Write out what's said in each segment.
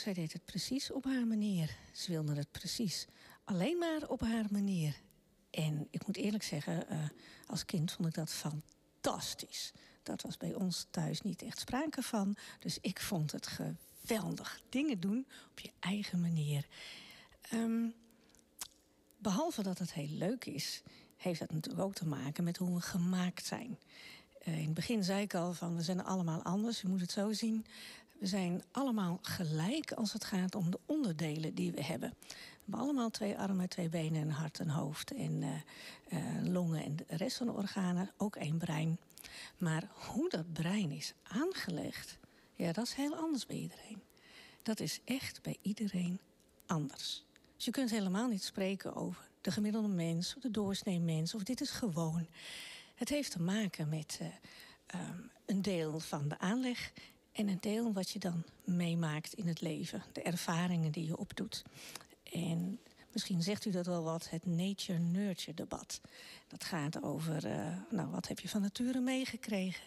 Zij deed het precies op haar manier. Ze wilde het precies alleen maar op haar manier. En ik moet eerlijk zeggen, uh, als kind vond ik dat fantastisch. Dat was bij ons thuis niet echt sprake van. Dus ik vond het geweldig. Dingen doen op je eigen manier. Um, behalve dat het heel leuk is, heeft dat natuurlijk ook te maken met hoe we gemaakt zijn. Uh, in het begin zei ik al van we zijn allemaal anders. Je moet het zo zien. We zijn allemaal gelijk als het gaat om de onderdelen die we hebben. We hebben allemaal twee armen, twee benen, een hart, een hoofd en uh, uh, longen en de rest van de organen, ook één brein. Maar hoe dat brein is aangelegd, ja, dat is heel anders bij iedereen. Dat is echt bij iedereen anders. Dus je kunt helemaal niet spreken over de gemiddelde mens, of de doorsnee mens, of dit is gewoon. Het heeft te maken met uh, um, een deel van de aanleg en een deel wat je dan meemaakt in het leven. De ervaringen die je opdoet. En misschien zegt u dat wel wat, het nature-nurture debat. Dat gaat over, uh, nou, wat heb je van nature meegekregen?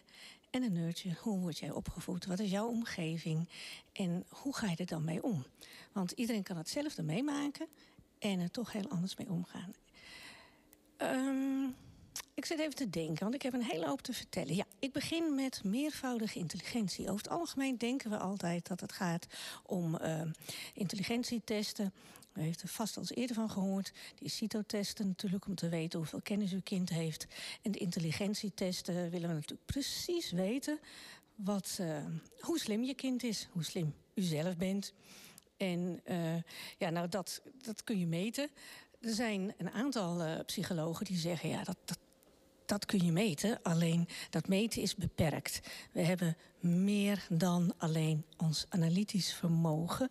En een nurture, hoe word jij opgevoed? Wat is jouw omgeving? En hoe ga je er dan mee om? Want iedereen kan hetzelfde meemaken en er toch heel anders mee omgaan. Um, ik zit even te denken, want ik heb een hele hoop te vertellen. Ja, ik begin met meervoudige intelligentie. Over het algemeen denken we altijd dat het gaat om uh, intelligentietesten. U heeft er vast al eens eerder van gehoord. Die CITO-testen natuurlijk om te weten hoeveel kennis uw kind heeft. En de intelligentietesten willen we natuurlijk precies weten wat, uh, hoe slim je kind is, hoe slim u zelf bent. En uh, ja, nou, dat, dat kun je meten. Er zijn een aantal psychologen die zeggen: ja, dat, dat, dat kun je meten, alleen dat meten is beperkt. We hebben meer dan alleen ons analytisch vermogen.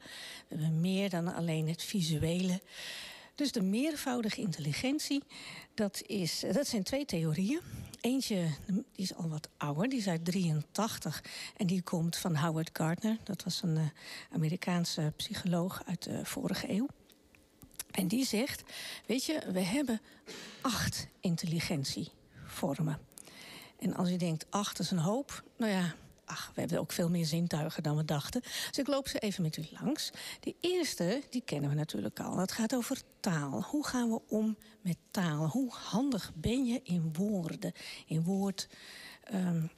We hebben meer dan alleen het visuele. Dus de meervoudige intelligentie, dat, is, dat zijn twee theorieën. Eentje die is al wat ouder, die is uit 83 en die komt van Howard Gardner. Dat was een uh, Amerikaanse psycholoog uit de vorige eeuw. En die zegt, weet je, we hebben acht intelligentievormen. En als je denkt, acht is een hoop, nou ja, ach, we hebben ook veel meer zintuigen dan we dachten. Dus ik loop ze even met u langs. De eerste, die kennen we natuurlijk al. Dat gaat over taal. Hoe gaan we om met taal? Hoe handig ben je in woorden? In woord... Um,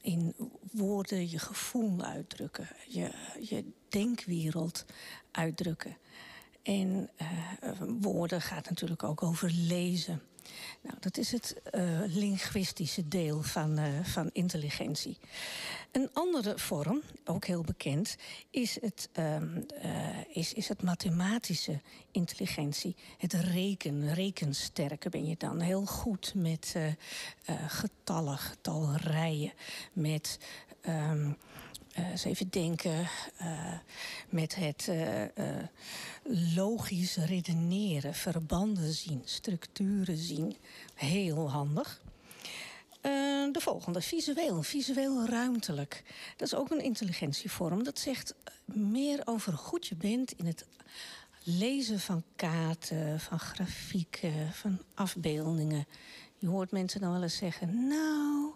in woorden je gevoel uitdrukken, je, je denkwereld uitdrukken. En uh, woorden gaat natuurlijk ook over lezen. Nou, dat is het uh, linguïstische deel van, uh, van intelligentie. Een andere vorm, ook heel bekend, is het, um, uh, is, is het mathematische intelligentie. Het reken, rekensterke ben je dan. Heel goed met getallen, getalrijen, met... Um, uh, eens even denken uh, met het uh, logisch redeneren, verbanden zien, structuren zien. Heel handig. de volgende, visueel, visueel ruimtelijk. Dat is ook een intelligentievorm. Dat zegt meer over hoe goed je bent in het lezen van kaarten, van grafieken, van afbeeldingen. Je hoort mensen dan wel eens zeggen: Nou,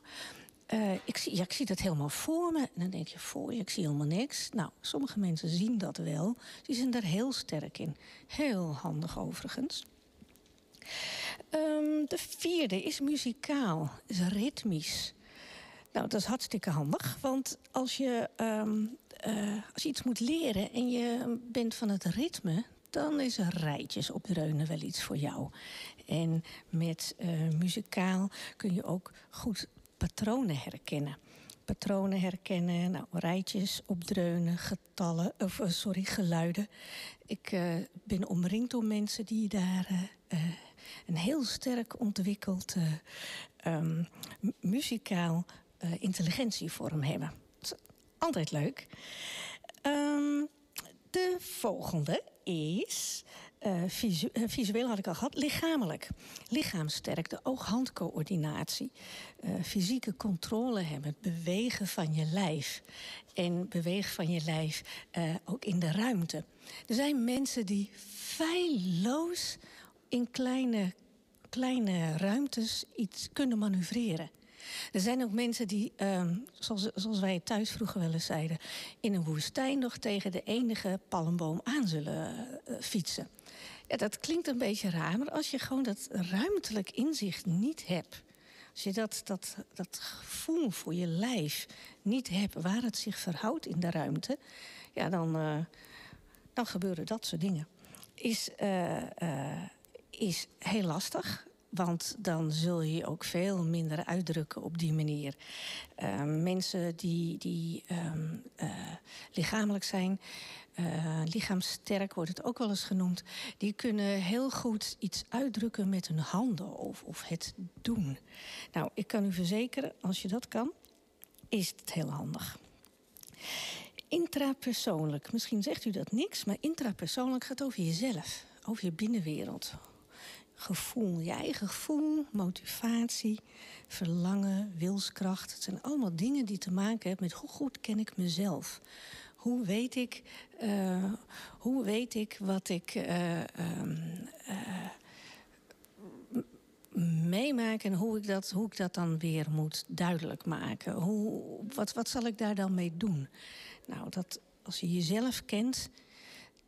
uh, ik, zie, ja, ik zie dat helemaal voor me. En dan denk je, voor je, ik zie helemaal niks. Nou, sommige mensen zien dat wel. Die zijn daar heel sterk in. Heel handig overigens. Ehm, de vierde is muzikaal, is ritmisch. Nou, dat is hartstikke handig, want als je, ehm, eh, als je iets moet leren en je bent van het ritme, dan is rijtjes op dreunen wel iets voor jou. En met uh, muzikaal kun je ook goed patronen herkennen. Patronen herkennen, nou, rijtjes opdreunen, getallen, of uh, sorry, geluiden. Ik uh, ben omringd door mensen die daar een heel sterk ontwikkeld um, muzikaal intelligentievorm hebben. Dat is altijd leuk. Um, de volgende is visu uh, visueel had ik al gehad, lichamelijk. Lichaamsterk, de oog-handcoördinatie. Uh, fysieke controle hebben, het bewegen van je lijf. En bewegen van je lijf ook in de ruimte. Er zijn mensen die feilloos in kleine, kleine ruimtes iets kunnen manoeuvreren. Er zijn ook mensen die, um, zoals, zoals wij thuis vroeger wel eens zeiden, in een woestijn nog tegen de enige palmboom aan zullen fietsen. Ja, dat klinkt een beetje raar, maar als je gewoon dat ruimtelijk inzicht niet hebt. Als je dat, dat, dat gevoel voor je lijf niet hebt waar het zich verhoudt in de ruimte, ja, dan, uh, dan gebeuren dat soort dingen. Is, uh, uh, is heel lastig. Want dan zul je ook veel minder uitdrukken op die manier. Mensen die, die uh, lichamelijk zijn, uh, lichaamsterk wordt het ook wel eens genoemd, die kunnen heel goed iets uitdrukken met hun handen of, of het doen. Nou, ik kan u verzekeren, als je dat kan, is het heel handig. Intrapersoonlijk, misschien zegt u dat niks, maar intrapersoonlijk gaat over jezelf, over je binnenwereld gevoel. Je eigen gevoel, motivatie, verlangen, wilskracht. Het zijn allemaal dingen die te maken hebben met hoe goed ken ik mezelf. Hoe weet ik, uh, hoe weet ik wat ik uh, meemaak en hoe ik, dat, hoe ik dat dan weer moet duidelijk maken? Hoe, wat, wat zal ik daar dan mee doen? Nou, dat, als je jezelf kent,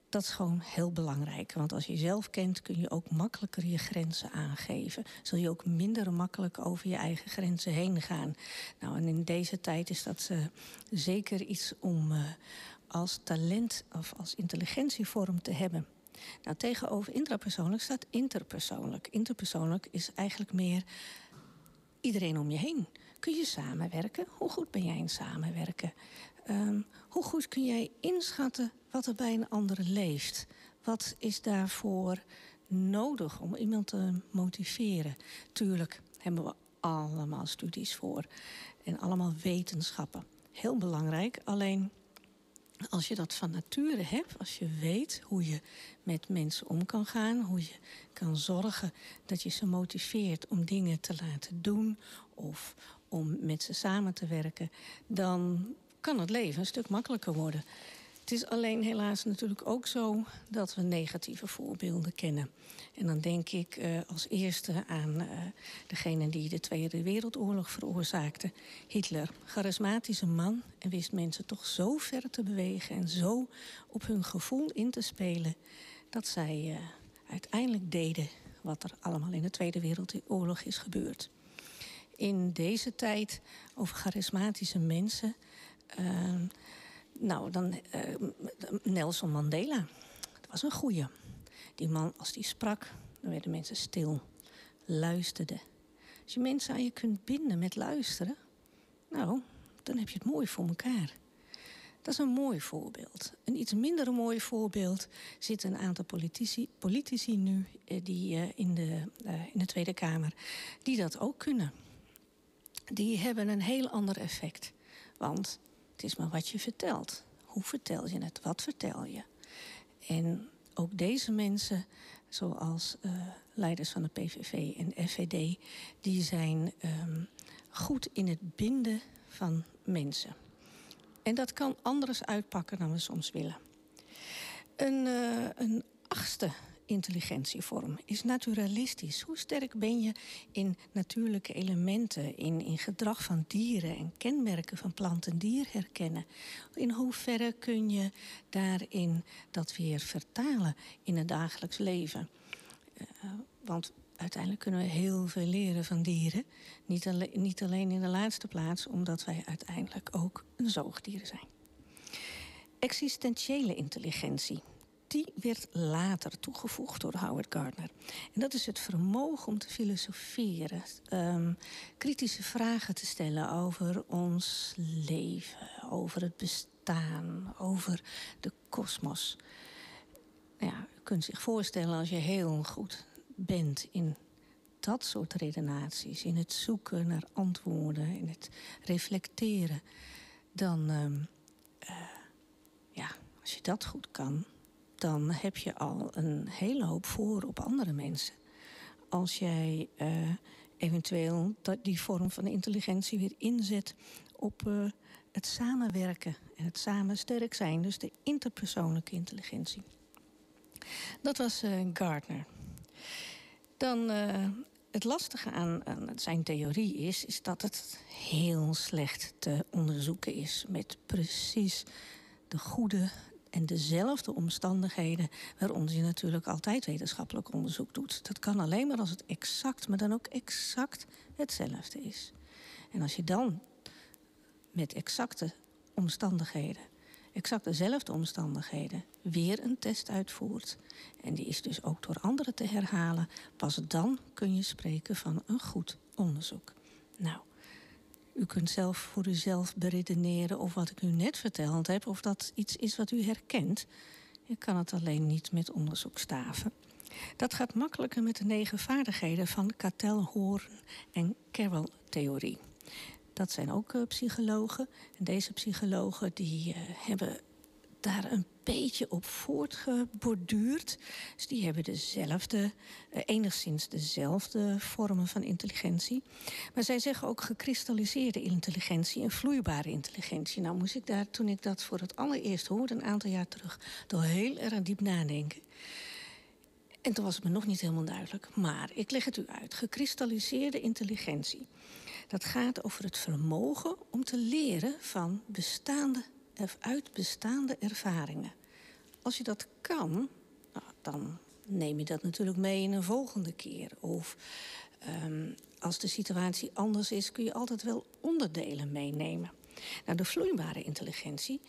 dat is gewoon heel belangrijk. Want als je jezelf kent, kun je ook makkelijker je grenzen aangeven. Zul je ook minder makkelijk over je eigen grenzen heen gaan. Nou, en in deze tijd is dat uh, zeker iets om uh, als talent of als intelligentievorm te hebben. Nou, tegenover intrapersoonlijk staat interpersoonlijk. Interpersoonlijk is eigenlijk meer iedereen om je heen. Kun je samenwerken? Hoe goed ben jij in samenwerken? Um, hoe goed kun jij inschatten wat er bij een ander leeft? Wat is daarvoor nodig om iemand te motiveren? Tuurlijk hebben we allemaal studies voor en allemaal wetenschappen. Heel belangrijk, alleen als je dat van nature hebt, als je weet hoe je met mensen om kan gaan, hoe je kan zorgen dat je ze motiveert om dingen te laten doen of om met ze samen te werken, dan kan het leven een stuk makkelijker worden. Het is alleen helaas natuurlijk ook zo dat we negatieve voorbeelden kennen. En dan denk ik uh, als eerste aan uh, degene die de Tweede Wereldoorlog veroorzaakte. Hitler, charismatische man en wist mensen toch zo ver te bewegen en zo op hun gevoel in te spelen dat zij uh, uiteindelijk deden wat er allemaal in de Tweede Wereldoorlog is gebeurd. In deze tijd over charismatische mensen uh, nou, dan uh, Nelson Mandela. Dat was een goeie. Die man, als die sprak, dan werden mensen stil. Luisterden. Als je mensen aan je kunt binden met luisteren... nou, dan heb je het mooi voor elkaar. Dat is een mooi voorbeeld. Een iets minder mooi voorbeeld zitten een aantal politici, politici nu eh, die, uh, in, de, in de Tweede Kamer die dat ook kunnen. Die hebben een heel ander effect. Want het is maar wat je vertelt. Hoe vertel je het? Wat vertel je? En ook deze mensen, zoals uh, leiders van de PVV en FVD, die zijn um, goed in het binden van mensen. En dat kan anders uitpakken dan we soms willen. Een, uh, een achtste intelligentievorm is naturalistisch. Hoe sterk ben je in natuurlijke elementen, in, in gedrag van dieren en kenmerken van plant en dier herkennen? In hoeverre kun je daarin dat weer vertalen in het dagelijks leven? Uh, want uiteindelijk kunnen we heel veel leren van dieren. Niet alleen, niet alleen in de laatste plaats, omdat wij uiteindelijk ook een zoogdier zijn. Existentiële intelligentie die werd later toegevoegd door Howard Gardner. En dat is het vermogen om te filosoferen, um, kritische vragen te stellen over ons leven, over het bestaan, over de kosmos. Nou ja, u kunt zich voorstellen als je heel goed bent in dat soort redenaties, in het zoeken naar antwoorden, in het reflecteren, dan, um, uh, ja, als je dat goed kan, dan heb je al een hele hoop voor op andere mensen. Als jij uh, eventueel die vorm van intelligentie weer inzet op uh, het samenwerken en het samen sterk zijn, dus de interpersoonlijke intelligentie. Dat was uh, Gardner. Dan het lastige aan, aan, zijn theorie is, is dat het heel slecht te onderzoeken is met precies de goede en dezelfde omstandigheden waaronder je natuurlijk altijd wetenschappelijk onderzoek doet. Dat kan alleen maar als het exact, maar dan ook exact hetzelfde is. En als je dan met exacte omstandigheden, exact dezelfde omstandigheden, weer een test uitvoert, en die is dus ook door anderen te herhalen, pas dan kun je spreken van een goed onderzoek. Nou, u kunt zelf voor uzelf beredeneren of wat ik u net verteld heb, of dat iets is wat u herkent. Je kan het alleen niet met onderzoek staven. Dat gaat makkelijker met de negen vaardigheden van Cattell, Hoorn en Carroll-theorie. Dat zijn ook uh, psychologen. En deze psychologen die, uh, hebben daar een beetje op voortgeborduurd. Dus die hebben dezelfde, uh, enigszins dezelfde vormen van intelligentie. Maar zij zeggen ook gekristalliseerde intelligentie en vloeibare intelligentie. Nou moest ik daar, toen ik dat voor het allereerst hoorde, een aantal jaar terug, toch heel erg diep nadenken. En toen was het me nog niet helemaal duidelijk. Maar ik leg het u uit. Gekristalliseerde intelligentie. Dat gaat over het vermogen om te leren van bestaande uit bestaande ervaringen. Als je dat kan, nou, dan neem je dat natuurlijk mee in een volgende keer. Of um, als de situatie anders is, kun je altijd wel onderdelen meenemen. Nou, de vloeibare intelligentie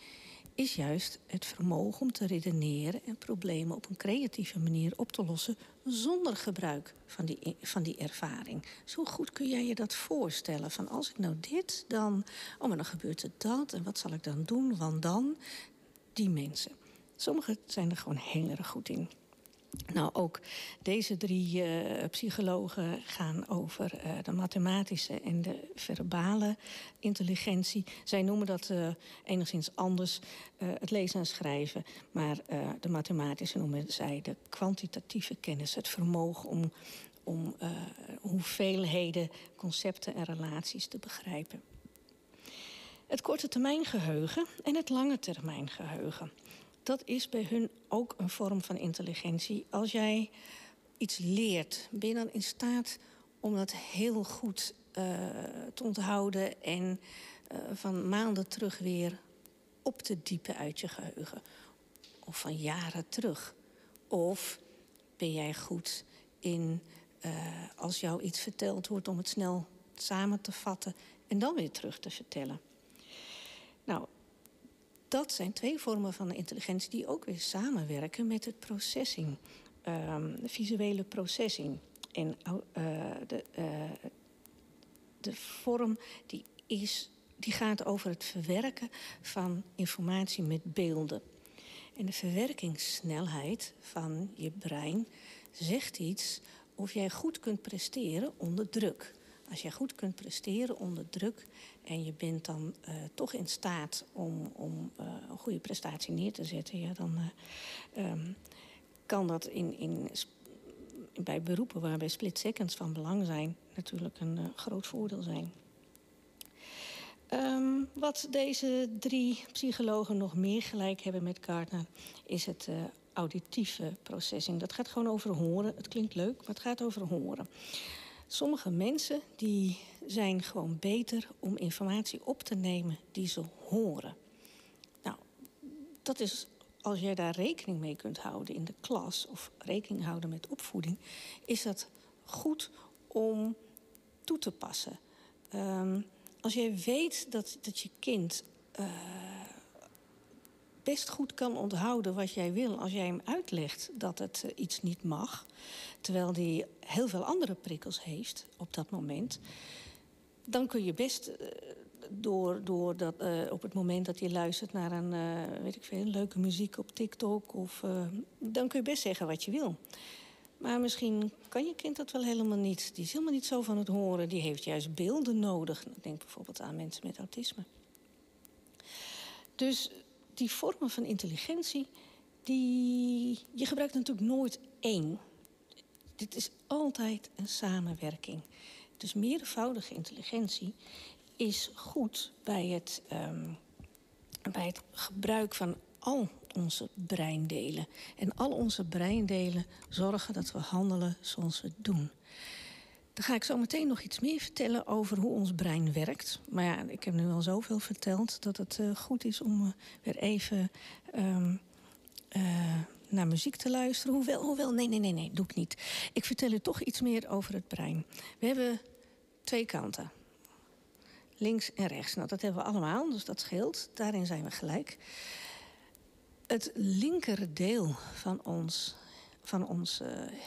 is juist het vermogen om te redeneren en problemen op een creatieve manier op te lossen zonder gebruik van die, van die ervaring. Zo goed kun jij je dat voorstellen. Van als ik nou dit, dan. Oh, maar dan gebeurt er dat. En wat zal ik dan doen? Want dan. Die mensen. Sommigen zijn er gewoon heel erg goed in. Nou, ook deze drie uh, psychologen gaan over uh, de mathematische en de verbale intelligentie. Zij noemen dat uh, enigszins anders, het lezen en schrijven. Maar de mathematische noemen zij de kwantitatieve kennis, het vermogen om, om hoeveelheden, concepten en relaties te begrijpen. Het korte termijn geheugen en het lange termijn geheugen dat is bij hun ook een vorm van intelligentie. Als jij iets leert, ben je dan in staat om dat heel goed uh, te onthouden en uh, van maanden terug weer op te diepen uit je geheugen. Of van jaren terug. Of ben jij goed in, uh, als jou iets verteld wordt, om het snel samen te vatten en dan weer terug te vertellen. Nou, dat zijn twee vormen van intelligentie die ook weer samenwerken met het processing, um, de visuele processing. En uh, de, uh, de vorm die, is, die gaat over het verwerken van informatie met beelden. En de verwerkingssnelheid van je brein zegt iets of jij goed kunt presteren onder druk. Als jij goed kunt presteren onder druk en je bent dan uh, toch in staat om, om uh, een goede prestatie neer te zetten, ja, dan uh, um, kan dat in, in, bij beroepen waarbij split seconds van belang zijn, natuurlijk een groot voordeel zijn. Um, wat deze drie psychologen nog meer gelijk hebben met Gardner, is het auditieve processing. Dat gaat gewoon over horen. Het klinkt leuk, maar het gaat over horen. Sommige mensen die zijn gewoon beter om informatie op te nemen die ze horen. Nou, dat is als jij daar rekening mee kunt houden in de klas of rekening houden met opvoeding, is dat goed om toe te passen. Um, als jij weet dat, dat je kind uh, best goed kan onthouden wat jij wil als jij hem uitlegt dat het uh, iets niet mag, terwijl hij heel veel andere prikkels heeft op dat moment, dan kun je best uh, door, door dat, op het moment dat je luistert naar een, weet ik veel, leuke muziek op TikTok, of, dan kun je best zeggen wat je wil. Maar misschien kan je kind dat wel helemaal niet. Die is helemaal niet zo van het horen. Die heeft juist beelden nodig. Denk bijvoorbeeld aan mensen met autisme. Dus die vormen van intelligentie, die, je gebruikt natuurlijk nooit één. Dit is altijd een samenwerking. Dus meervoudige intelligentie is goed bij het, um, bij het gebruik van al onze breindelen. En al onze breindelen zorgen dat we handelen zoals we doen. Dan ga ik zo meteen nog iets meer vertellen over hoe ons brein werkt. Maar ja, ik heb nu al zoveel verteld dat het uh, goed is om uh, weer even um, uh, naar muziek te luisteren. Hoewel, hoewel, nee, nee, nee, nee, doe ik niet. Ik vertel u toch iets meer over het brein. We hebben twee kanten. Links en rechts. Nou, dat hebben we allemaal, dus dat scheelt. Daarin zijn we gelijk. Het linkerdeel van ons, van ons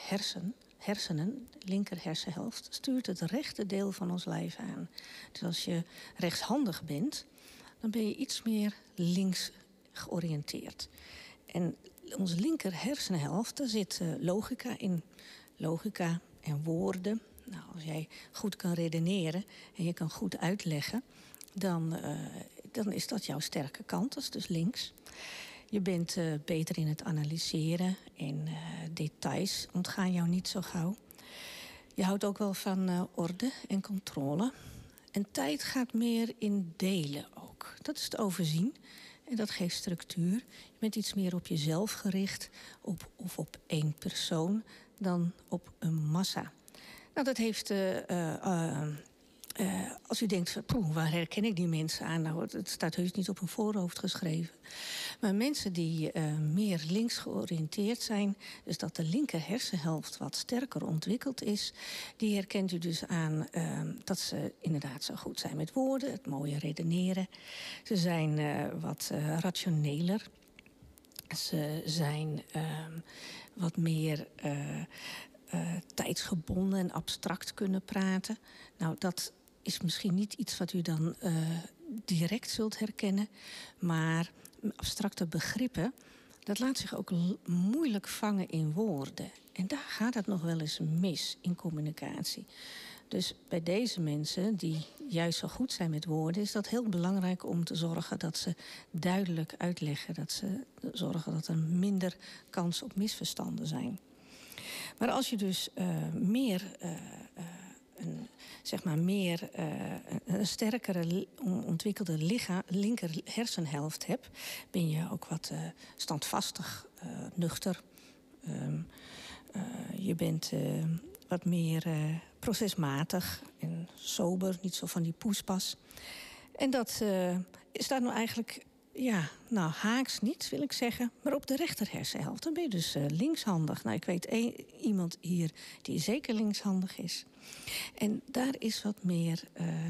hersen, hersenen, linker hersenhelft, stuurt het rechte deel van ons lijf aan. Dus als je rechtshandig bent, dan ben je iets meer links georiënteerd. En onze linker hersenhelft, daar zit uh, logica in. Logica en woorden. Nou, als jij goed kan redeneren en je kan goed uitleggen, dan, uh, dan is dat jouw sterke kant, dat is dus links. Je bent uh, beter in het analyseren en uh, details ontgaan jou niet zo gauw. Je houdt ook wel van uh, orde en controle. En tijd gaat meer in delen ook. Dat is te overzien en dat geeft structuur. Je bent iets meer op jezelf gericht op, of op één persoon dan op een massa. Nou, dat heeft uh, als u denkt, poeh, waar herken ik die mensen aan? Nou, het staat heus niet op een voorhoofd geschreven. Maar mensen die uh, meer links georiënteerd zijn... dus dat de linker hersenhelft wat sterker ontwikkeld is... die herkent u dus aan uh, dat ze inderdaad zo goed zijn met woorden... het mooie redeneren. Ze zijn wat rationeler. Ze zijn ehm, wat meer... tijdsgebonden en abstract kunnen praten. Nou, dat is misschien niet iets wat u dan uh, direct zult herkennen. Maar abstracte begrippen, dat laat zich ook moeilijk vangen in woorden. En daar gaat het nog wel eens mis in communicatie. Dus bij deze mensen, die juist zo goed zijn met woorden, is dat heel belangrijk om te zorgen dat ze duidelijk uitleggen. Dat ze zorgen dat er minder kans op misverstanden zijn. Maar als je dus uh, meer uh, een, zeg maar meer uh, een sterkere ontwikkelde linker hersenhelft hebt, ben je ook wat uh, standvastig, uh, nuchter. Um, je bent wat meer procesmatig en sober, niet zo van die poespas. En dat staat nou eigenlijk ja, nou, haaks niet, wil ik zeggen. Maar op de rechter hersenhelft, dan ben je dus uh, linkshandig. Nou, ik weet een, iemand hier die zeker linkshandig is. En daar is wat meer... Uh,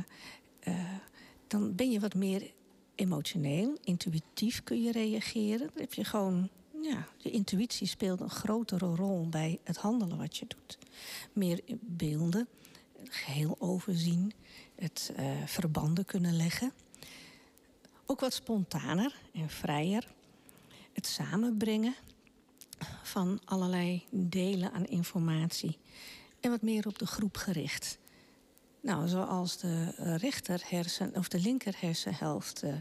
uh, dan ben je wat meer emotioneel, intuïtief kun je reageren. Dan heb je gewoon... Ja, je intuïtie speelt een grotere rol bij het handelen wat je doet. Meer beelden, geheel overzien, het verbanden kunnen leggen ook wat spontaner en vrijer. Het samenbrengen van allerlei delen aan informatie. En wat meer op de groep gericht. Nou, zoals de rechterhersen of de linkerhersenhelft uh,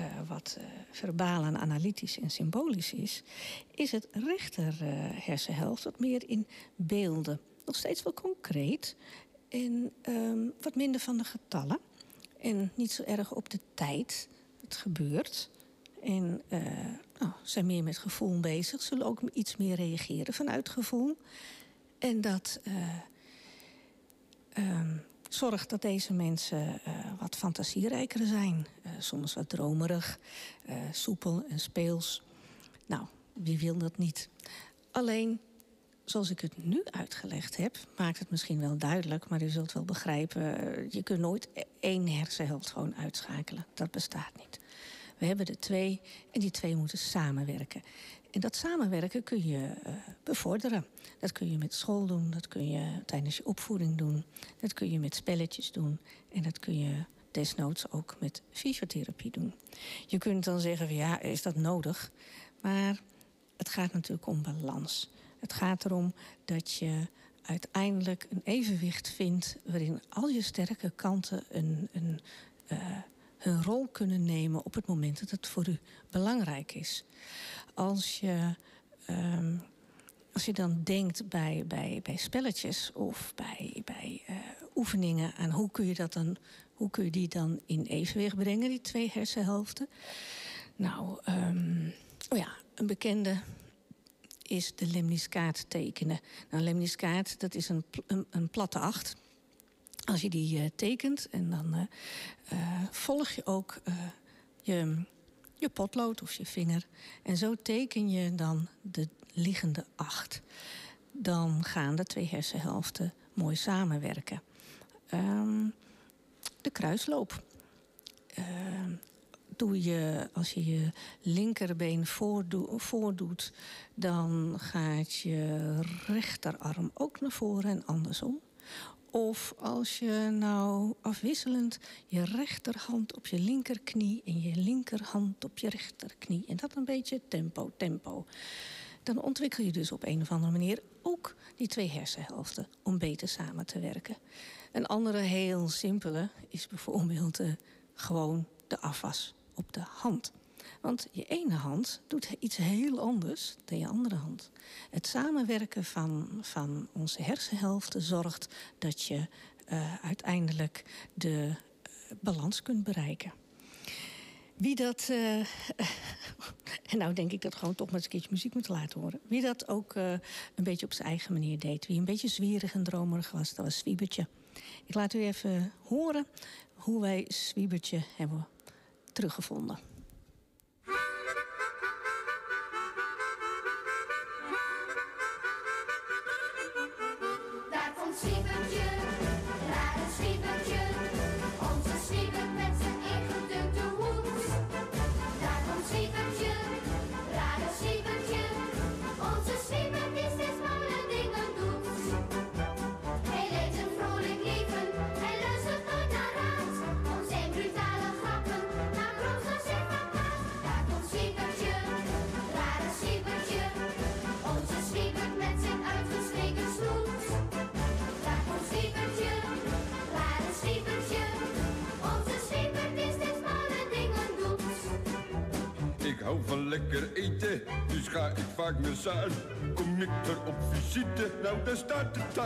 uh, wat uh, verbaal en analytisch en symbolisch is, is het rechterhersenhelft wat meer in beelden. Nog steeds wel concreet en um, wat minder van de getallen. En niet zo erg op de tijd gebeurt. en uh, nou, zijn meer met gevoel bezig, zullen ook iets meer reageren vanuit gevoel. En dat uh, um, zorgt dat deze mensen uh, wat fantasierijker zijn. soms wat dromerig, soepel en speels. Nou, wie wil dat niet? Alleen zoals ik het nu uitgelegd heb, maakt het misschien wel duidelijk, maar u zult wel begrijpen, je kunt nooit één hersenhelft gewoon uitschakelen. Dat bestaat niet. We hebben er twee en die twee moeten samenwerken. En dat samenwerken kun je uh, bevorderen. Dat kun je met school doen, dat kun je tijdens je opvoeding doen, dat kun je met spelletjes doen en dat kun je desnoods ook met fysiotherapie doen. Je kunt dan zeggen ja, is dat nodig? Maar het gaat natuurlijk om balans. Het gaat erom dat je uiteindelijk een evenwicht vindt waarin al je sterke kanten een, een, uh, hun rol kunnen nemen op het moment dat het voor u belangrijk is. Als je, um, als je dan denkt bij, bij, bij spelletjes of bij, bij uh, oefeningen aan hoe kun je dat dan, hoe kun je die dan in evenwicht brengen, die twee hersenhelften. Nou, um, oh ja, een bekende is de lemniscaat tekenen. Nou, lemniscaat, dat is een, een, platte acht. Als je die uh, tekent en dan uh, uh, volg je ook je, je potlood of je vinger. En zo teken je dan de liggende acht. Dan gaan de twee hersenhelften mooi samenwerken. Um, de kruisloop. Doe je, als je je linkerbeen voordoet, voordoet, dan gaat je rechterarm ook naar voren en andersom. Of als je nou afwisselend je rechterhand op je linkerknie en je linkerhand op je rechterknie. En dat een beetje tempo, tempo. Dan ontwikkel je dus op een of andere manier ook die twee hersenhelften om beter samen te werken. Een andere heel simpele is bijvoorbeeld uh, gewoon de afwas op de hand. Want je ene hand doet iets heel anders dan je andere hand. Het samenwerken van, van onze hersenhelften zorgt dat je uh, uiteindelijk de uh, balans kunt bereiken. Wie dat, uh, en nou denk ik dat gewoon toch maar eens een keertje muziek moet laten horen. Wie dat ook een beetje op zijn eigen manier deed. Wie een beetje zwierig en dromerig was, dat was Swiebertje. Ik laat u even horen hoe wij Swiebertje hebben teruggevonden.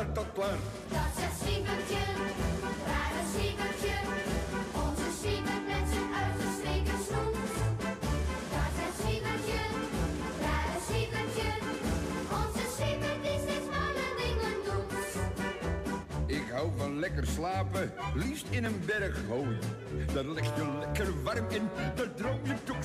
Klaar. Dat is het Siebertje, rare Siebertje. Onze Siebert met zijn uitgestreken snoet. Dat is het Siebertje, rare Siebertje. Onze Siebert die steeds malle dingen doet. Ik hou van lekker slapen, liefst in een berg hooi. Dan leg je lekker warm in, dan droom je toch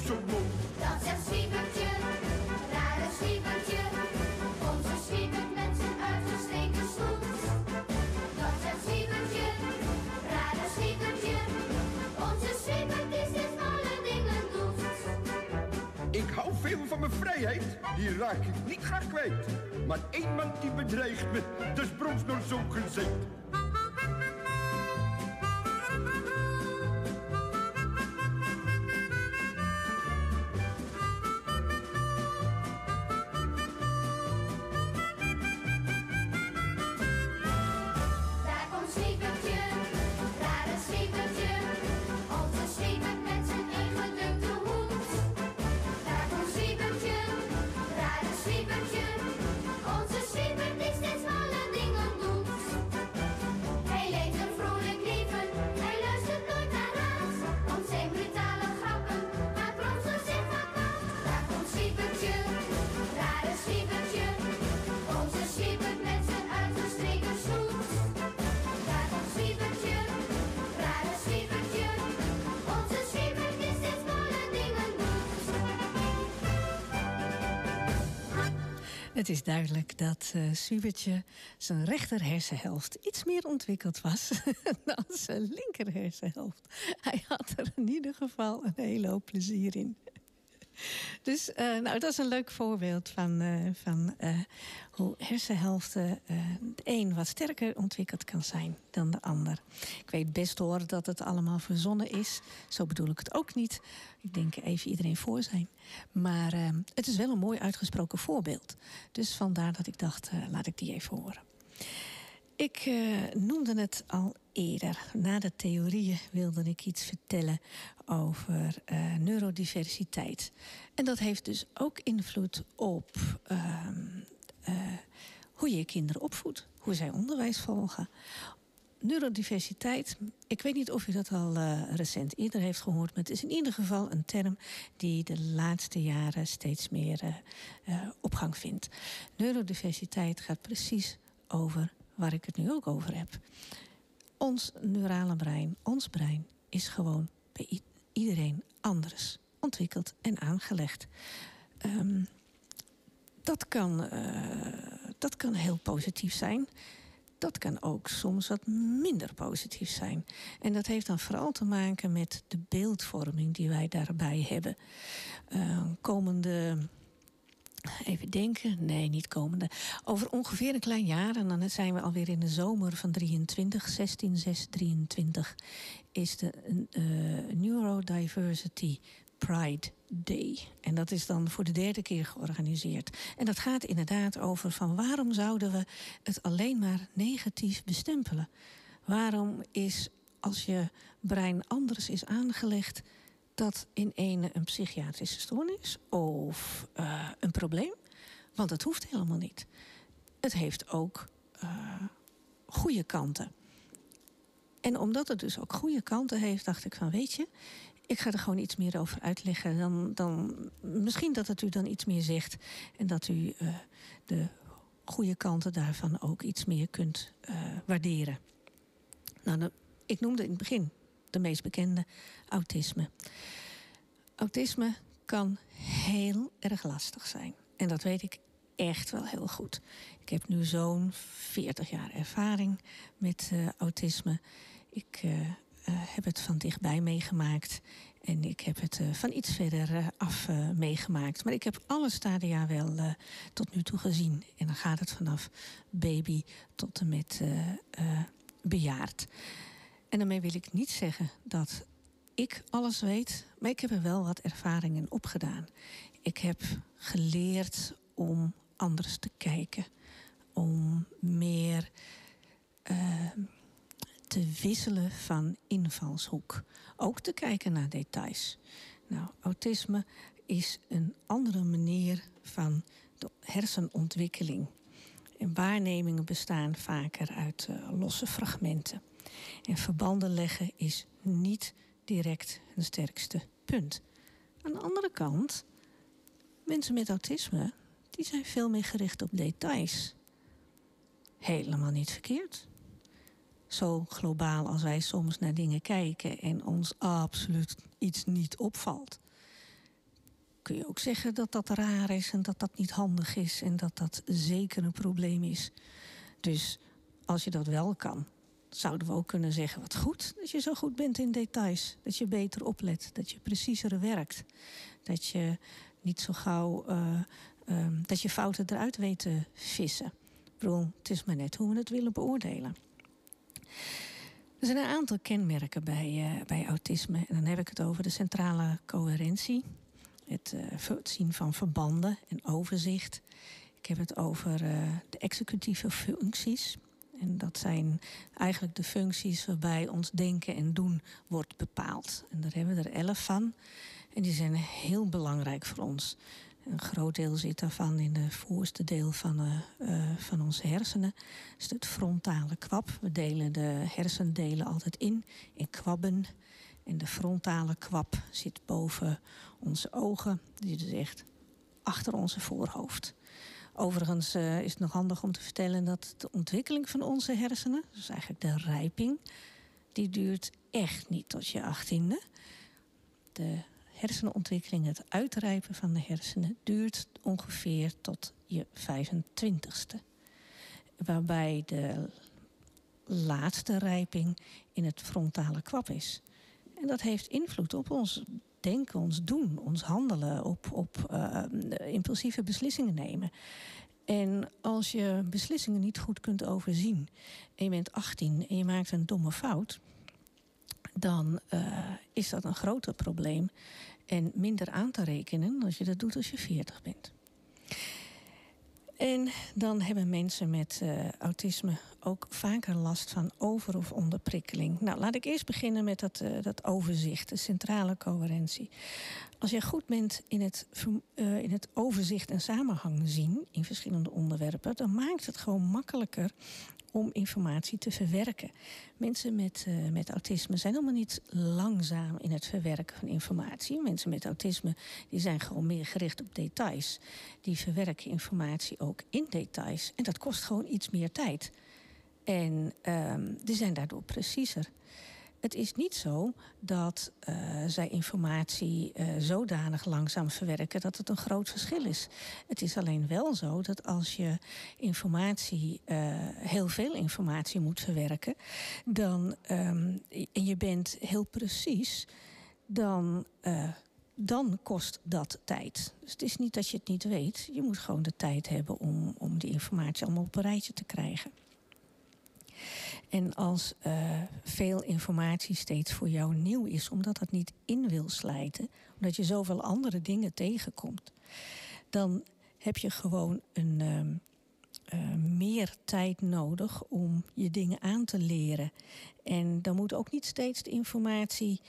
veel van mijn vrijheid, die raak ik niet graag kwijt. Maar één man die bedreigt me, dus brons door zo'n. Het is duidelijk dat uh, Subertje zijn rechter hersenhelft iets meer ontwikkeld was dan zijn linker hersenhelft. Hij had er in ieder geval een hele hoop plezier in. Dus uh, nou, dat is een leuk voorbeeld van, uh, van uh, hoe hersenhelften de een wat sterker ontwikkeld kan zijn dan de ander. Ik weet best hoor dat het allemaal verzonnen is. Zo bedoel ik het ook niet. Ik denk even iedereen voor zijn. Maar het is wel een mooi uitgesproken voorbeeld. Dus vandaar dat ik dacht, laat ik die even horen. Ik noemde het al eerder. Na de theorieën wilde ik iets vertellen over uh, neurodiversiteit. En dat heeft dus ook invloed op uh, uh, hoe je je kinderen opvoedt, hoe zij onderwijs volgen. Neurodiversiteit, ik weet niet of u dat al recent eerder heeft gehoord, maar het is in ieder geval een term die de laatste jaren steeds meer opgang vindt. Neurodiversiteit gaat precies over waar ik het nu ook over heb. Ons neurale brein, ons brein, is gewoon bij iedereen anders ontwikkeld en aangelegd. Um, dat, kan, uh, dat kan heel positief zijn. Dat kan ook soms wat minder positief zijn. En dat heeft dan vooral te maken met de beeldvorming die wij daarbij hebben. Uh, komende Even denken. Nee, niet komende. Over ongeveer een klein jaar, en dan zijn we alweer in de zomer van 23, 16, 6, 23, is de uh, Neurodiversity Pride Day. En dat is dan voor de derde keer georganiseerd. En dat gaat inderdaad over van waarom zouden we het alleen maar negatief bestempelen? Waarom is als je brein anders is aangelegd, dat in ene een psychiatrische stoornis of uh, een probleem. Want het hoeft helemaal niet. Het heeft ook uh, goede kanten. En omdat het dus ook goede kanten heeft, dacht ik van weet je, ik ga er gewoon iets meer over uitleggen. Dan, dan, misschien dat het u dan iets meer zegt en dat u uh, de goede kanten daarvan ook iets meer kunt waarderen. Nou, ik noemde in het begin de meest bekende, autisme. Autisme kan heel erg lastig zijn. En dat weet ik echt wel heel goed. Ik heb nu zo'n 40 jaar ervaring met uh, autisme. Ik uh, uh, heb het van dichtbij meegemaakt. En ik heb het van iets verder af meegemaakt. Maar ik heb alle stadia wel tot nu toe gezien. En dan gaat het vanaf baby tot en met bejaard. En daarmee wil ik niet zeggen dat ik alles weet, maar ik heb er wel wat ervaring in opgedaan. Ik heb geleerd om anders te kijken, om meer uh, te wisselen van invalshoek. Ook te kijken naar details. Nou, autisme is een andere manier van de hersenontwikkeling. En waarnemingen bestaan vaker uit uh, losse fragmenten. En verbanden leggen is niet direct hun sterkste punt. Aan de andere kant, mensen met autisme, die zijn veel meer gericht op details. Helemaal niet verkeerd. Zo globaal als wij soms naar dingen kijken en ons absoluut iets niet opvalt. Kun je ook zeggen dat dat raar is en dat dat niet handig is en dat dat zeker een probleem is. Dus als je dat wel kan, zouden we ook kunnen zeggen: wat goed dat je zo goed bent in details. Dat je beter oplet, dat je preciezer werkt. Dat je niet zo gauw. Uh, um, dat je fouten eruit weet te vissen. Ik het is maar net hoe we het willen beoordelen. Er zijn een aantal kenmerken bij, uh, bij autisme. En dan heb ik het over de centrale coherentie. Het, uh, het zien van verbanden en overzicht. Ik heb het over de executieve functies. En dat zijn eigenlijk de functies waarbij ons denken en doen wordt bepaald. En daar hebben we er elf van. En die zijn heel belangrijk voor ons. Een groot deel zit daarvan in het voorste deel van, uh, uh, van onze hersenen. Dat is het frontale kwab. We delen de hersendelen altijd in, in kwabben. En de frontale kwab zit boven onze ogen. Die is echt achter onze voorhoofd. Overigens uh, is het nog handig om te vertellen dat de ontwikkeling van onze hersenen, dus eigenlijk de rijping, die duurt echt niet tot je achttiende. De hersenontwikkeling, het uitrijpen van de hersenen, duurt ongeveer tot je 25ste. Waarbij de laatste rijping in het frontale kwap is. En dat heeft invloed op ons denken, ons doen, ons handelen, op, op uh, impulsieve beslissingen nemen. En als je beslissingen niet goed kunt overzien en je bent 18 en je maakt een domme fout, dan uh, is dat een groter probleem en minder aan te rekenen als je dat doet als je 40 bent. En dan hebben mensen met uh, autisme ook vaker last van over- of onderprikkeling. Nou, laat ik eerst beginnen met dat, uh, dat overzicht, de centrale coherentie. Als je goed bent in het, uh, in het overzicht en samenhang zien in verschillende onderwerpen, dan maakt het gewoon makkelijker om informatie te verwerken. Mensen met, uh, met autisme zijn helemaal niet langzaam in het verwerken van informatie. Mensen met autisme die zijn gewoon meer gericht op details. Die verwerken informatie ook in details. En dat kost gewoon iets meer tijd. En die zijn daardoor preciezer. Het is niet zo dat uh, zij informatie uh, zodanig langzaam verwerken dat het een groot verschil is. Het is alleen wel zo dat als je informatie, uh, heel veel informatie moet verwerken, dan, um, en je bent heel precies, dan dan kost dat tijd. Dus het is niet dat je het niet weet. Je moet gewoon de tijd hebben om, om die informatie allemaal op een rijtje te krijgen. En als uh, veel informatie steeds voor jou nieuw is, omdat dat niet in wil slijten, omdat je zoveel andere dingen tegenkomt, dan heb je gewoon een, uh, uh, meer tijd nodig om je dingen aan te leren. En dan moet ook niet steeds de informatie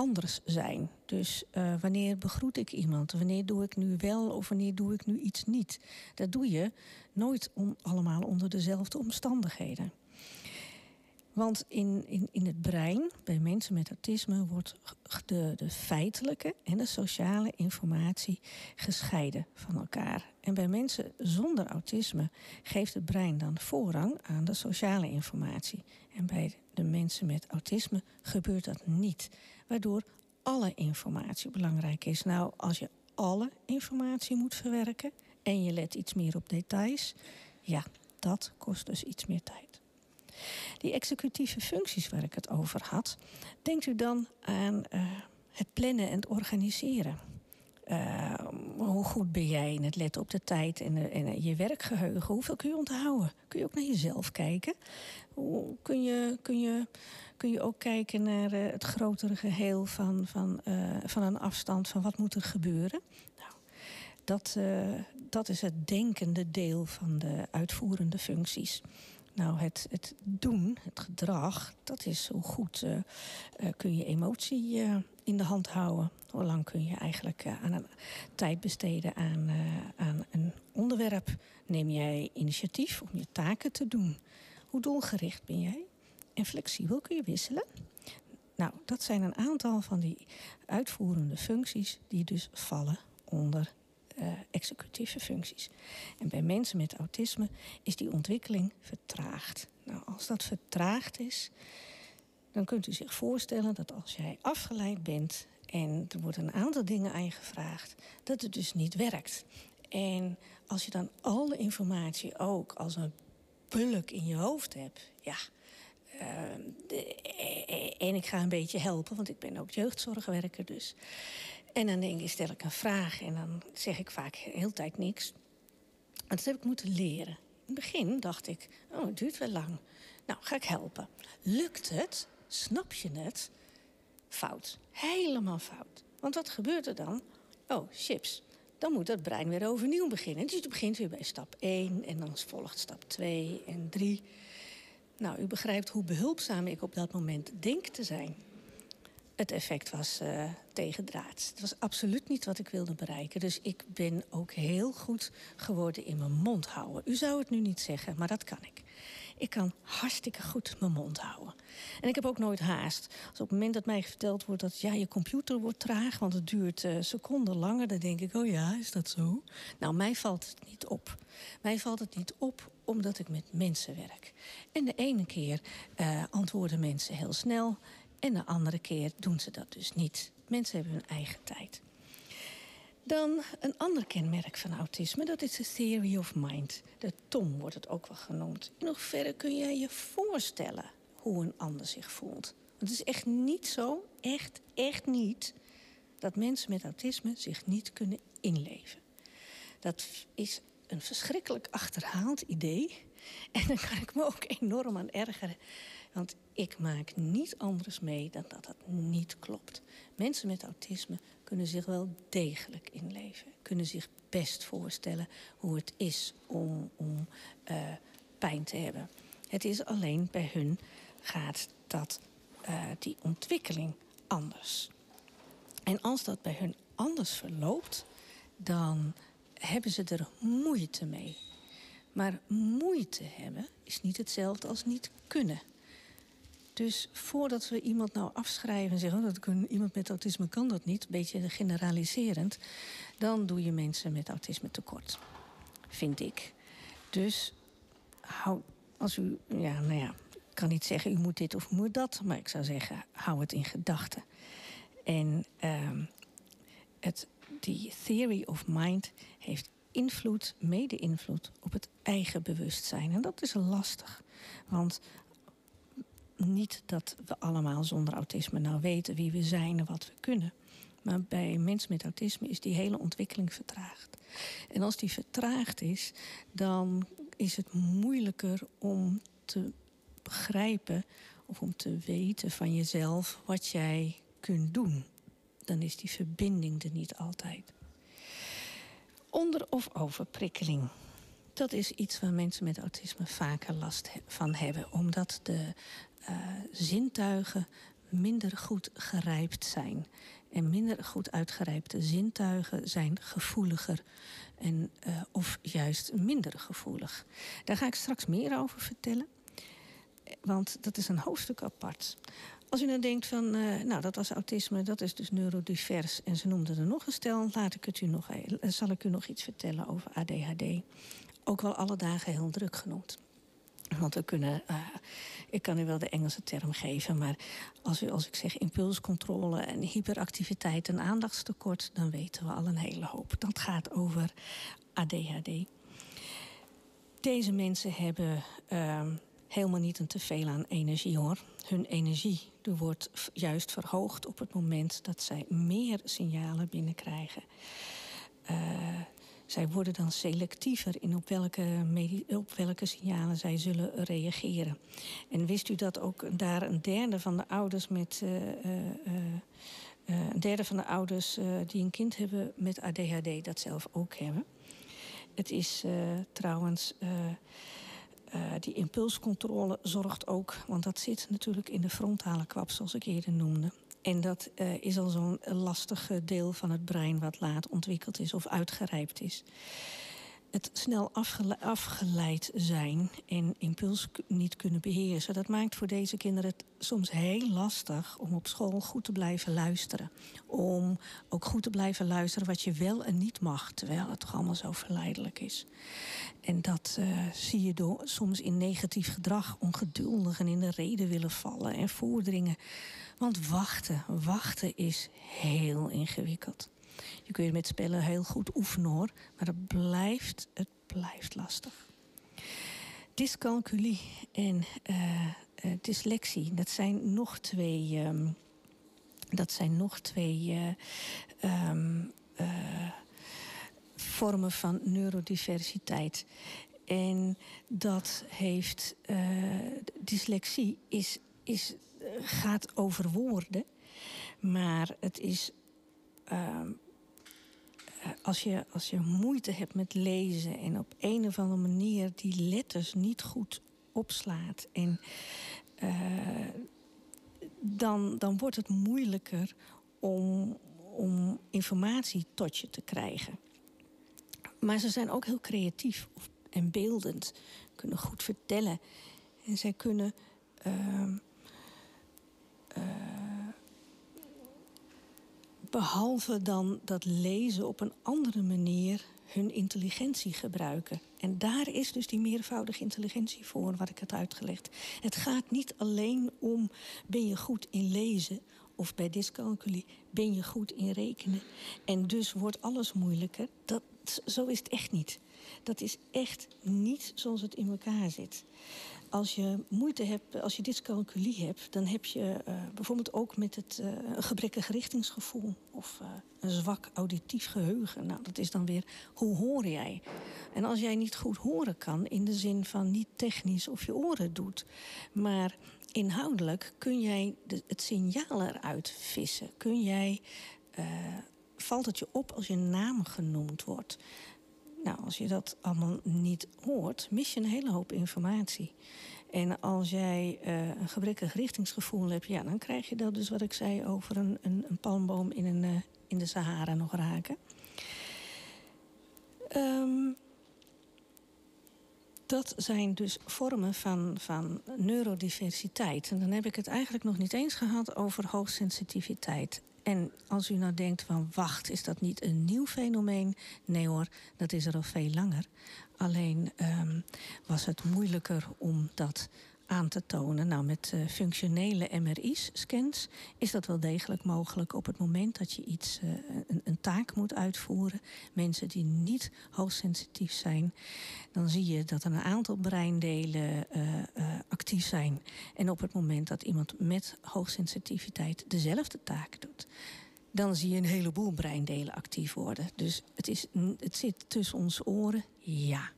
anders zijn. Dus uh, wanneer begroet ik iemand? Wanneer doe ik nu wel of wanneer doe ik nu iets niet? Dat doe je nooit allemaal onder dezelfde omstandigheden. Want in, in, in het brein, bij mensen met autisme, wordt de, de feitelijke en de sociale informatie gescheiden van elkaar. En bij mensen zonder autisme geeft het brein dan voorrang aan de sociale informatie. En bij de mensen met autisme gebeurt dat niet. Waardoor alle informatie belangrijk is. Nou, als je alle informatie moet verwerken en je let iets meer op details, ja, dat kost dus iets meer tijd. Die executieve functies waar ik het over had, denkt u dan aan uh, het plannen en het organiseren. Uh, hoe goed ben jij in het letten op de tijd en, je werkgeheugen? Hoeveel kun je onthouden? Kun je ook naar jezelf kijken? Hoe kun je, kun je, kun je ook kijken naar uh, het grotere geheel van, van, uh, van een afstand van wat moet er gebeuren? Nou, dat, dat is het denkende deel van de uitvoerende functies. Nou, het, het doen, het gedrag, dat is hoe goed kun je emotie in de hand houden. Hoe lang kun je eigenlijk aan een tijd besteden aan, aan een onderwerp? Neem jij initiatief om je taken te doen? Hoe doelgericht ben jij? En flexibel kun je wisselen? Nou, dat zijn een aantal van die uitvoerende functies die dus vallen onder uh, executieve functies. En bij mensen met autisme is die ontwikkeling vertraagd. Nou, als dat vertraagd is, dan kunt u zich voorstellen dat als jij afgeleid bent en er wordt een aantal dingen aan je gevraagd, dat het dus niet werkt. En als je dan alle informatie ook als een bulk in je hoofd hebt, ja. Uh, de, en ik ga een beetje helpen, want ik ben ook jeugdzorgwerker dus. En dan denk ik, stel ik een vraag en dan zeg ik vaak heel tijd niks. En dat heb ik moeten leren. In het begin dacht ik, oh, het duurt wel lang. Nou, ga ik helpen. Lukt het? Snap je het? Fout. Helemaal fout. Want wat gebeurt er dan? Oh, chips. Dan moet het brein weer overnieuw beginnen. Dus je begint weer bij stap 1 en dan volgt stap 2 en 3. Nou, u begrijpt hoe behulpzaam ik op dat moment denk te zijn het effect was uh, tegendraads. Het was absoluut niet wat ik wilde bereiken. Dus ik ben ook heel goed geworden in mijn mond houden. U zou het nu niet zeggen, maar dat kan ik. Ik kan hartstikke goed mijn mond houden. En ik heb ook nooit haast. Als op het moment dat mij verteld wordt dat ja, je computer wordt traag, want het duurt uh, seconden langer, dan denk ik, oh ja, is dat zo? Nou, mij valt het niet op. Mij valt het niet op omdat ik met mensen werk. En de ene keer uh, antwoorden mensen heel snel En de andere keer doen ze dat dus niet. Mensen hebben hun eigen tijd. Dan een ander kenmerk van autisme, dat is de theory of mind. De TOM wordt het ook wel genoemd. In hoeverre kun jij je voorstellen hoe een ander zich voelt? Het is echt niet zo, echt, echt niet, dat mensen met autisme zich niet kunnen inleven. Dat is een verschrikkelijk achterhaald idee. En daar kan ik me ook enorm aan ergeren. Want ik maak niet anders mee dan dat dat niet klopt. Mensen met autisme kunnen zich wel degelijk inleven. Kunnen zich best voorstellen hoe het is om, om uh, pijn te hebben. Het is alleen bij hun gaat dat, uh, die ontwikkeling anders. En als dat bij hun anders verloopt, dan hebben ze er moeite mee. Maar moeite hebben is niet hetzelfde als niet kunnen. Dus voordat we iemand nou afschrijven en zeggen... Oh, dat iemand met autisme kan dat niet, een beetje generaliserend... dan doe je mensen met autisme tekort, vind ik. Dus hou, als u, ja, nou ja, ik kan niet zeggen u moet dit of moet dat... maar ik zou zeggen, hou het in gedachten. En uh, het, die theory of mind heeft invloed, mede-invloed op het eigen bewustzijn. En dat is lastig. Want niet dat we allemaal zonder autisme nou weten wie we zijn en wat we kunnen. Maar bij mensen met autisme is die hele ontwikkeling vertraagd. En als die vertraagd is, dan is het moeilijker om te begrijpen of om te weten van jezelf wat jij kunt doen. Dan is die verbinding er niet altijd. Onder- of overprikkeling. Dat is iets waar mensen met autisme vaker last van hebben, omdat de uh, zintuigen minder goed gerijpt zijn. En minder goed uitgerijpte zintuigen zijn gevoeliger en, uh, of juist minder gevoelig. Daar ga ik straks meer over vertellen, want dat is een hoofdstuk apart. Als u dan denkt van, uh, nou dat was autisme, dat is dus neurodivers en ze noemden er nog een stel, laat ik het u nog, zal ik u nog iets vertellen over ADHD. Ook wel alle dagen heel druk genoemd. Want we kunnen, uh, ik kan u wel de Engelse term geven, maar als, u, als ik zeg impulscontrole en hyperactiviteit en aandachtstekort, dan weten we al een hele hoop. Dat gaat over ADHD. Deze mensen hebben uh, helemaal niet een teveel aan energie hoor. Hun energie wordt juist verhoogd op het moment dat zij meer signalen binnenkrijgen. Uh, zij worden dan selectiever in op welke, op welke signalen zij zullen reageren. En wist u dat ook daar een derde van de ouders met. Uh, uh, een derde van de ouders die een kind hebben met ADHD dat zelf ook hebben. Het is trouwens. Die impulscontrole zorgt ook, want dat zit natuurlijk in de frontale kwap, zoals ik eerder noemde. En dat uh, is al zo'n lastig deel van het brein wat laat ontwikkeld is of uitgerijpt is. Het snel afgele afgeleid zijn en impuls niet kunnen beheersen, dat maakt voor deze kinderen het soms heel lastig om op school goed te blijven luisteren. Om ook goed te blijven luisteren wat je wel en niet mag, terwijl het toch allemaal zo verleidelijk is. En dat uh, zie je soms in negatief gedrag, ongeduldig en in de reden willen vallen en voordringen. Want wachten, wachten is heel ingewikkeld. Je kunt met spellen heel goed oefenen hoor, maar het blijft, het blijft lastig. Dyscalculie en uh, dyslexie, dat zijn nog twee, um, dat zijn nog twee uh, um, vormen van neurodiversiteit. En dat heeft dyslexie is, is gaat over woorden. Maar het is. Uh, als, je, als je moeite hebt met lezen en op een of andere manier die letters niet goed opslaat. En uh, dan, dan wordt het moeilijker om, om informatie tot je te krijgen. Maar ze zijn ook heel creatief en beeldend. Kunnen goed vertellen. En zij kunnen. Uh, uh, behalve dan dat lezen op een andere manier hun intelligentie gebruiken. En daar is dus die meervoudige intelligentie voor, wat ik had uitgelegd. Het gaat niet alleen om ben je goed in lezen of bij dyscalculie ben je goed in rekenen. En dus wordt alles moeilijker. Dat, zo is het echt niet. Dat is echt niet zoals het in elkaar zit. Als je moeite hebt, als je dyscalculie hebt, dan heb je uh, bijvoorbeeld ook met het uh, een gebrekkig richtingsgevoel of uh, een zwak auditief geheugen. Nou, dat is dan weer hoe hoor jij? En als jij niet goed horen kan, in de zin van niet technisch of je oren doet, maar inhoudelijk kun jij de, het signaal eruit vissen. Kun jij, valt het je op als je naam genoemd wordt? Nou, als je dat allemaal niet hoort, mis je een hele hoop informatie. En als jij uh, een gebrekkig richtingsgevoel hebt, ja, dan krijg je dat dus wat ik zei over een, een, een palmboom in, een, uh, in de Sahara nog raken. Um, dat zijn dus vormen van, van neurodiversiteit. En dan heb ik het eigenlijk nog niet eens gehad over hoogsensitiviteit. En als u nou denkt van wacht, is dat niet een nieuw fenomeen? Nee hoor, dat is er al veel langer. Alleen um, was het moeilijker om dat aan te tonen. Nou, met uh, functionele MRI-scans is dat wel degelijk mogelijk op het moment dat je iets, uh, een, een, taak moet uitvoeren. Mensen die niet hoogsensitief zijn, dan zie je dat er een aantal breindelen uh, actief zijn. En op het moment dat iemand met hoogsensitiviteit dezelfde taak doet. Dan zie je een heleboel breindelen actief worden. Dus het, is, het zit tussen onze oren, ja.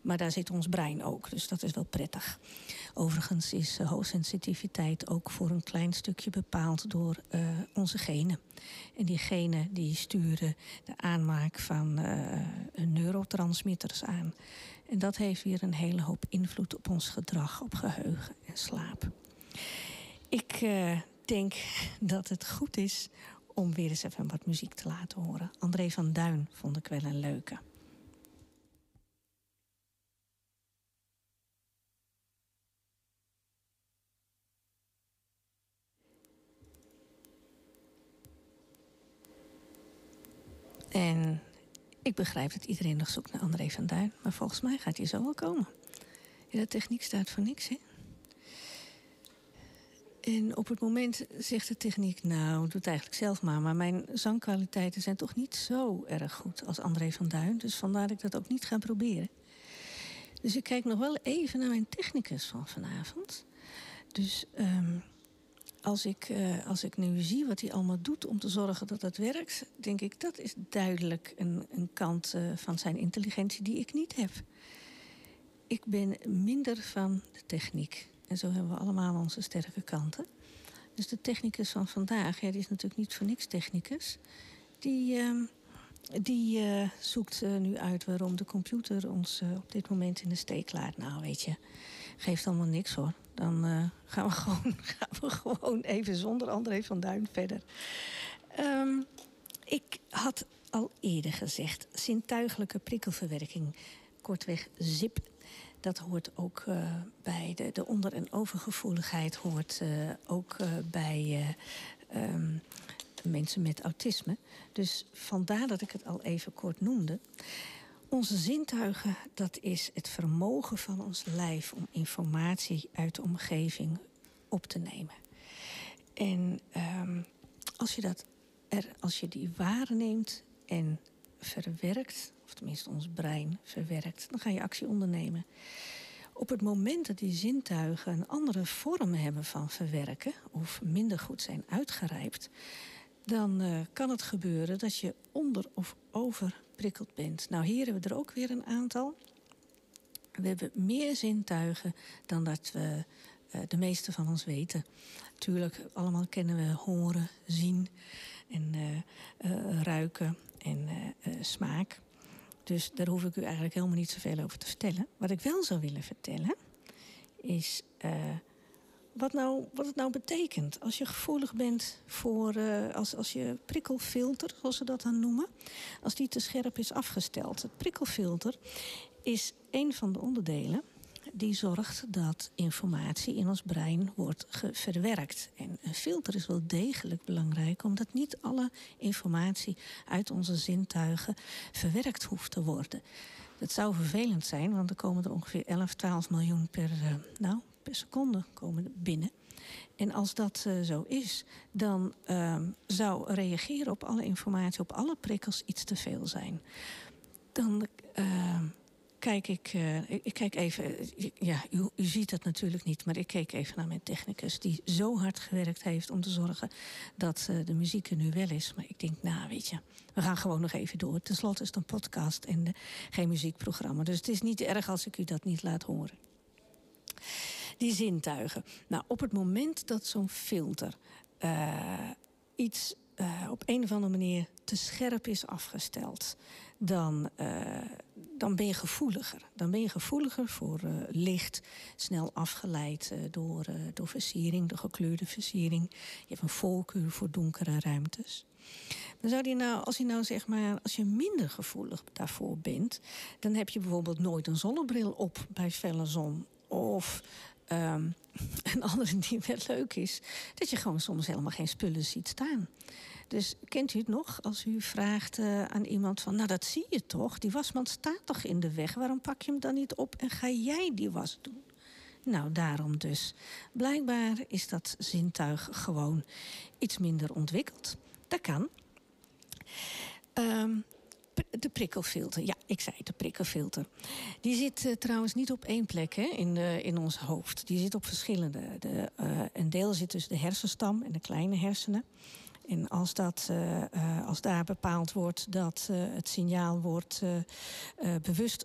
Maar daar zit ons brein ook, dus dat is wel prettig. Overigens is uh, hoogsensitiviteit ook voor een klein stukje bepaald door uh, onze genen. En die genen die sturen de aanmaak van uh, neurotransmitters aan. En dat heeft weer een hele hoop invloed op ons gedrag, op geheugen en slaap. Ik denk dat het goed is om weer eens even wat muziek te laten horen. André van Duin vond ik wel een leuke. En ik begrijp dat iedereen nog zoekt naar André van Duin. Maar volgens mij gaat hij zo wel komen. Ja, de techniek staat voor niks, hè? En op het moment zegt de techniek, nou, doe het eigenlijk zelf maar. Maar mijn zangkwaliteiten zijn toch niet zo erg goed als André van Duin. Dus vandaar dat ik dat ook niet ga proberen. Dus ik kijk nog wel even naar mijn technicus van vanavond. Dus um, als ik, uh, als ik nu zie wat hij allemaal doet om te zorgen dat dat werkt, denk ik dat is duidelijk een, een kant uh, van zijn intelligentie die ik niet heb. Ik ben minder van de techniek. En zo hebben we allemaal onze sterke kanten. Dus de technicus van vandaag, ja, die is natuurlijk niet voor niks technicus. Die, uh, die uh, zoekt nu uit waarom de computer ons op dit moment in de steek laat. Nou, weet je, geeft allemaal niks hoor. Dan uh, gaan, we gewoon, gaan we gewoon even zonder André van Duin verder. Um, ik had al eerder gezegd, zintuigelijke prikkelverwerking, kortweg ZIP. Dat hoort ook uh, bij de, de onder- en overgevoeligheid, hoort uh, ook bij um, mensen met autisme. Dus vandaar dat ik het al even kort noemde. Onze zintuigen, dat is het vermogen van ons lijf om informatie uit de omgeving op te nemen. En um, als je dat er, als je die waarneemt en verwerkt, of tenminste ons brein verwerkt, dan ga je actie ondernemen. Op het moment dat die zintuigen een andere vorm hebben van verwerken of minder goed zijn uitgerijpt, dan uh, kan het gebeuren dat je onder of over prikkeld bent. Nou, hier hebben we er ook weer een aantal. We hebben meer zintuigen dan dat we uh, de meeste van ons weten. Tuurlijk, allemaal kennen we horen, zien en uh, ruiken en smaak. Dus daar hoef ik u eigenlijk helemaal niet zoveel over te vertellen. Wat ik wel zou willen vertellen is wat, nou, wat het nou betekent. Als je gevoelig bent voor, uh, als, als je prikkelfilter, zoals ze dat dan noemen, als die te scherp is afgesteld. Het prikkelfilter is een van de onderdelen die zorgt dat informatie in ons brein wordt verwerkt. En een filter is wel degelijk belangrijk, omdat niet alle informatie uit onze zintuigen verwerkt hoeft te worden. Dat zou vervelend zijn, want er komen er ongeveer 11, 12 miljoen per, eh, nou, per seconde komen binnen. En als dat eh, zo is, dan ehm, zou reageren op alle informatie, op alle prikkels iets te veel zijn. Dan ehm, kijk ik, eh, ik, ik kijk even, eh, ja, u, u ziet het natuurlijk niet, maar ik keek even naar mijn technicus die zo hard gewerkt heeft om te zorgen dat de muziek er nu wel is. Maar ik denk, nou weet je, we gaan gewoon nog even door. Ten slotte is het een podcast en geen muziekprogramma. Dus het is niet erg als ik u dat niet laat horen. Die zintuigen. Nou, op het moment dat zo'n filter eh, iets eh, op een of andere manier te scherp is afgesteld, dan, eh, dan ben je gevoeliger. Dan ben je gevoeliger voor licht, snel afgeleid door, door versiering, de gekleurde versiering. Je hebt een voorkeur voor donkere ruimtes. Dan zou die nou, als je nou zeg maar, als je minder gevoelig daarvoor bent, dan heb je bijvoorbeeld nooit een zonnebril op bij felle zon. Of ehm, een andere die wel leuk is, dat je gewoon soms helemaal geen spullen ziet staan. Dus kent u het nog als u vraagt eh, aan iemand van, nou dat zie je toch, die wasmand staat toch in de weg, waarom pak je hem dan niet op en ga jij die was doen? Nou, daarom dus. Blijkbaar is dat zintuig gewoon iets minder ontwikkeld. Dat kan. P- de prikkelfilter. Ja, ik zei de prikkelfilter. Die zit eh, trouwens niet op één plek hè, in, eh, in ons hoofd. Die zit op verschillende. De, eh, een deel zit tussen de hersenstam en de kleine hersenen. En als, dat, als daar bepaald wordt dat het signaal wordt, bewust,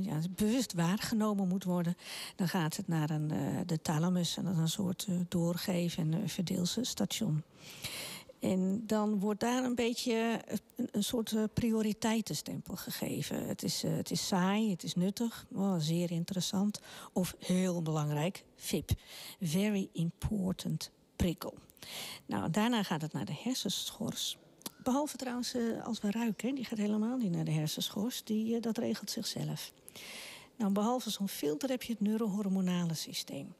ja, bewust waargenomen moet worden, dan gaat het naar een, de thalamus en dat is een soort doorgeven- en verdeelstation. En dan wordt daar een beetje een, een soort eh, prioriteitenstempel gegeven. Het is, eh, het is saai, het is nuttig, zeer interessant. Of heel belangrijk, VIP. Very important prikkel. Nou, daarna gaat het naar de hersenschors. Behalve trouwens eh, als we ruiken, die gaat helemaal niet naar de hersenschors. Die, eh, dat regelt zichzelf. Nou, behalve zo'n filter heb je het neurohormonale systeem.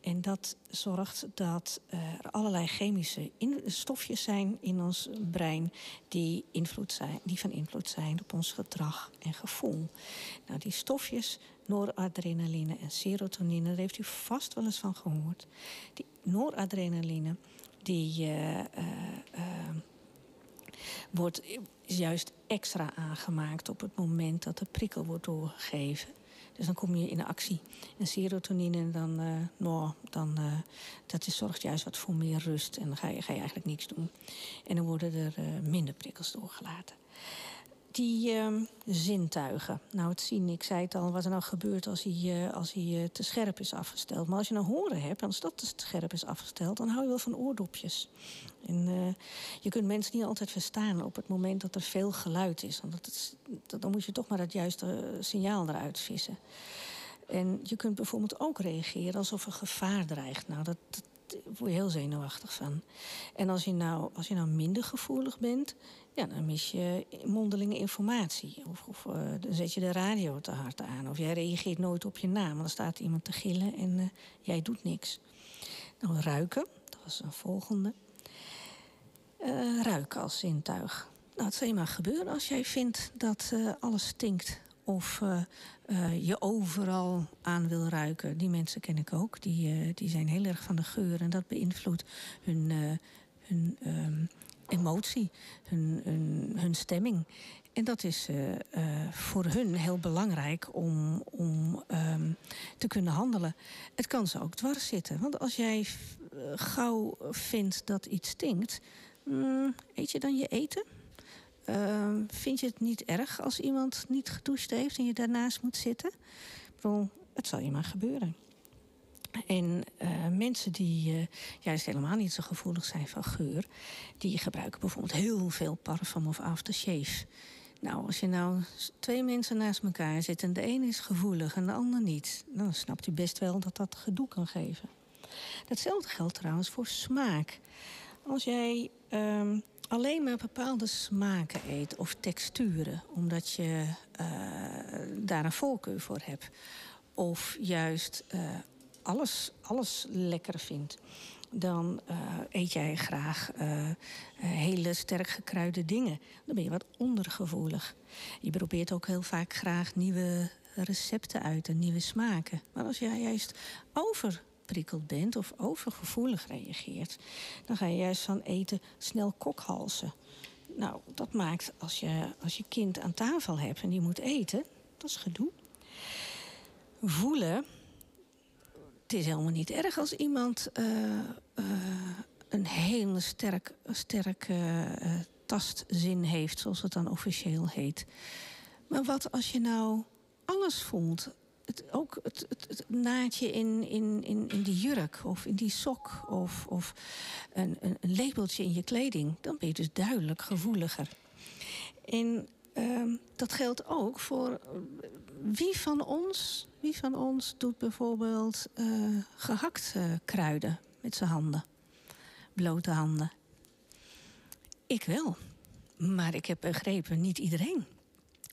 En dat zorgt dat eh, er allerlei chemische stofjes zijn in ons brein die, invloed zijn, die van invloed zijn op ons gedrag en gevoel. Nou, die stofjes, noradrenaline en serotonine, daar heeft u vast wel eens van gehoord. Die noradrenaline, die eh, wordt is juist extra aangemaakt op het moment dat de prikkel wordt doorgegeven. Dus dan kom je in actie. En serotonine, dan, eh, nou, dan, eh, dat is, zorgt juist wat voor meer rust. En dan ga je, ga je eigenlijk niks doen. En dan worden er eh, minder prikkels doorgelaten. Die ehm, zintuigen. Nou, het zien, ik zei het al, wat er nou gebeurt als hij, eh, als hij eh, te scherp is afgesteld. Maar als je nou horen hebt, als dat te scherp is afgesteld, dan hou je wel van oordopjes. En eh, je kunt mensen niet altijd verstaan op het moment dat er veel geluid is. Want dan moet je toch maar het juiste signaal eruit vissen. En je kunt bijvoorbeeld ook reageren alsof er gevaar dreigt. Nou, dat, dat daar word je heel zenuwachtig van. En als je nou, als je nou minder gevoelig bent, ja, dan mis je mondelinge informatie. Of, eh, dan zet je de radio te hard aan. Of jij reageert nooit op je naam. Dan staat iemand te gillen en eh, jij doet niks. Nou, ruiken, dat was een volgende. Eh, ruiken als zintuig. Nou, het zal je maar gebeuren als jij vindt dat alles stinkt. Of je overal aan wil ruiken. Die mensen ken ik ook. Die, die zijn heel erg van de geur. En dat beïnvloedt hun, hun ehm, emotie, hun, hun, stemming. En dat is eh, eh, voor hun heel belangrijk om, om ehm, te kunnen handelen. Het kan ze ook dwars zitten. Want als jij eh, gauw vindt dat iets stinkt, mm, eet je dan je eten? Ehm, vind je het niet erg als iemand niet gedoucht heeft en je daarnaast moet zitten? Ik bedoel, het zal je maar gebeuren. En eh, mensen die eh, juist helemaal niet zo gevoelig zijn van geur, die gebruiken bijvoorbeeld heel veel parfum of aftershave. Nou, als je nou twee mensen naast elkaar zit en de een is gevoelig en de ander niet, dan snapt u best wel dat dat gedoe kan geven. Datzelfde geldt trouwens voor smaak. Als jij ehm, alleen maar bepaalde smaken eet of texturen, omdat je eh, daar een voorkeur voor hebt. of juist alles, alles lekker vindt, dan eh, eet jij graag eh, hele sterk gekruide dingen. Dan ben je wat ondergevoelig. Je probeert ook heel vaak graag nieuwe recepten uit en nieuwe smaken. Maar als jij juist overprikkeld bent of overgevoelig reageert, dan ga je juist van eten snel kokhalzen. Nou, dat maakt als je, als je kind aan tafel hebt en die moet eten, dat is gedoe. Voelen, het is helemaal niet erg als iemand eh, eh, een hele sterk, sterke eh, tastzin heeft, zoals het dan officieel heet. Maar wat als je nou alles voelt? Het, ook het, het, naadje in, in, in, in die jurk of in die sok of, of een, een, labeltje in je kleding. Dan ben je dus duidelijk gevoeliger. Ehm, dat geldt ook voor wie van ons, wie van ons doet bijvoorbeeld eh, gehakt eh, kruiden met zijn handen. Blote handen. Ik wel. Maar ik heb begrepen, niet iedereen.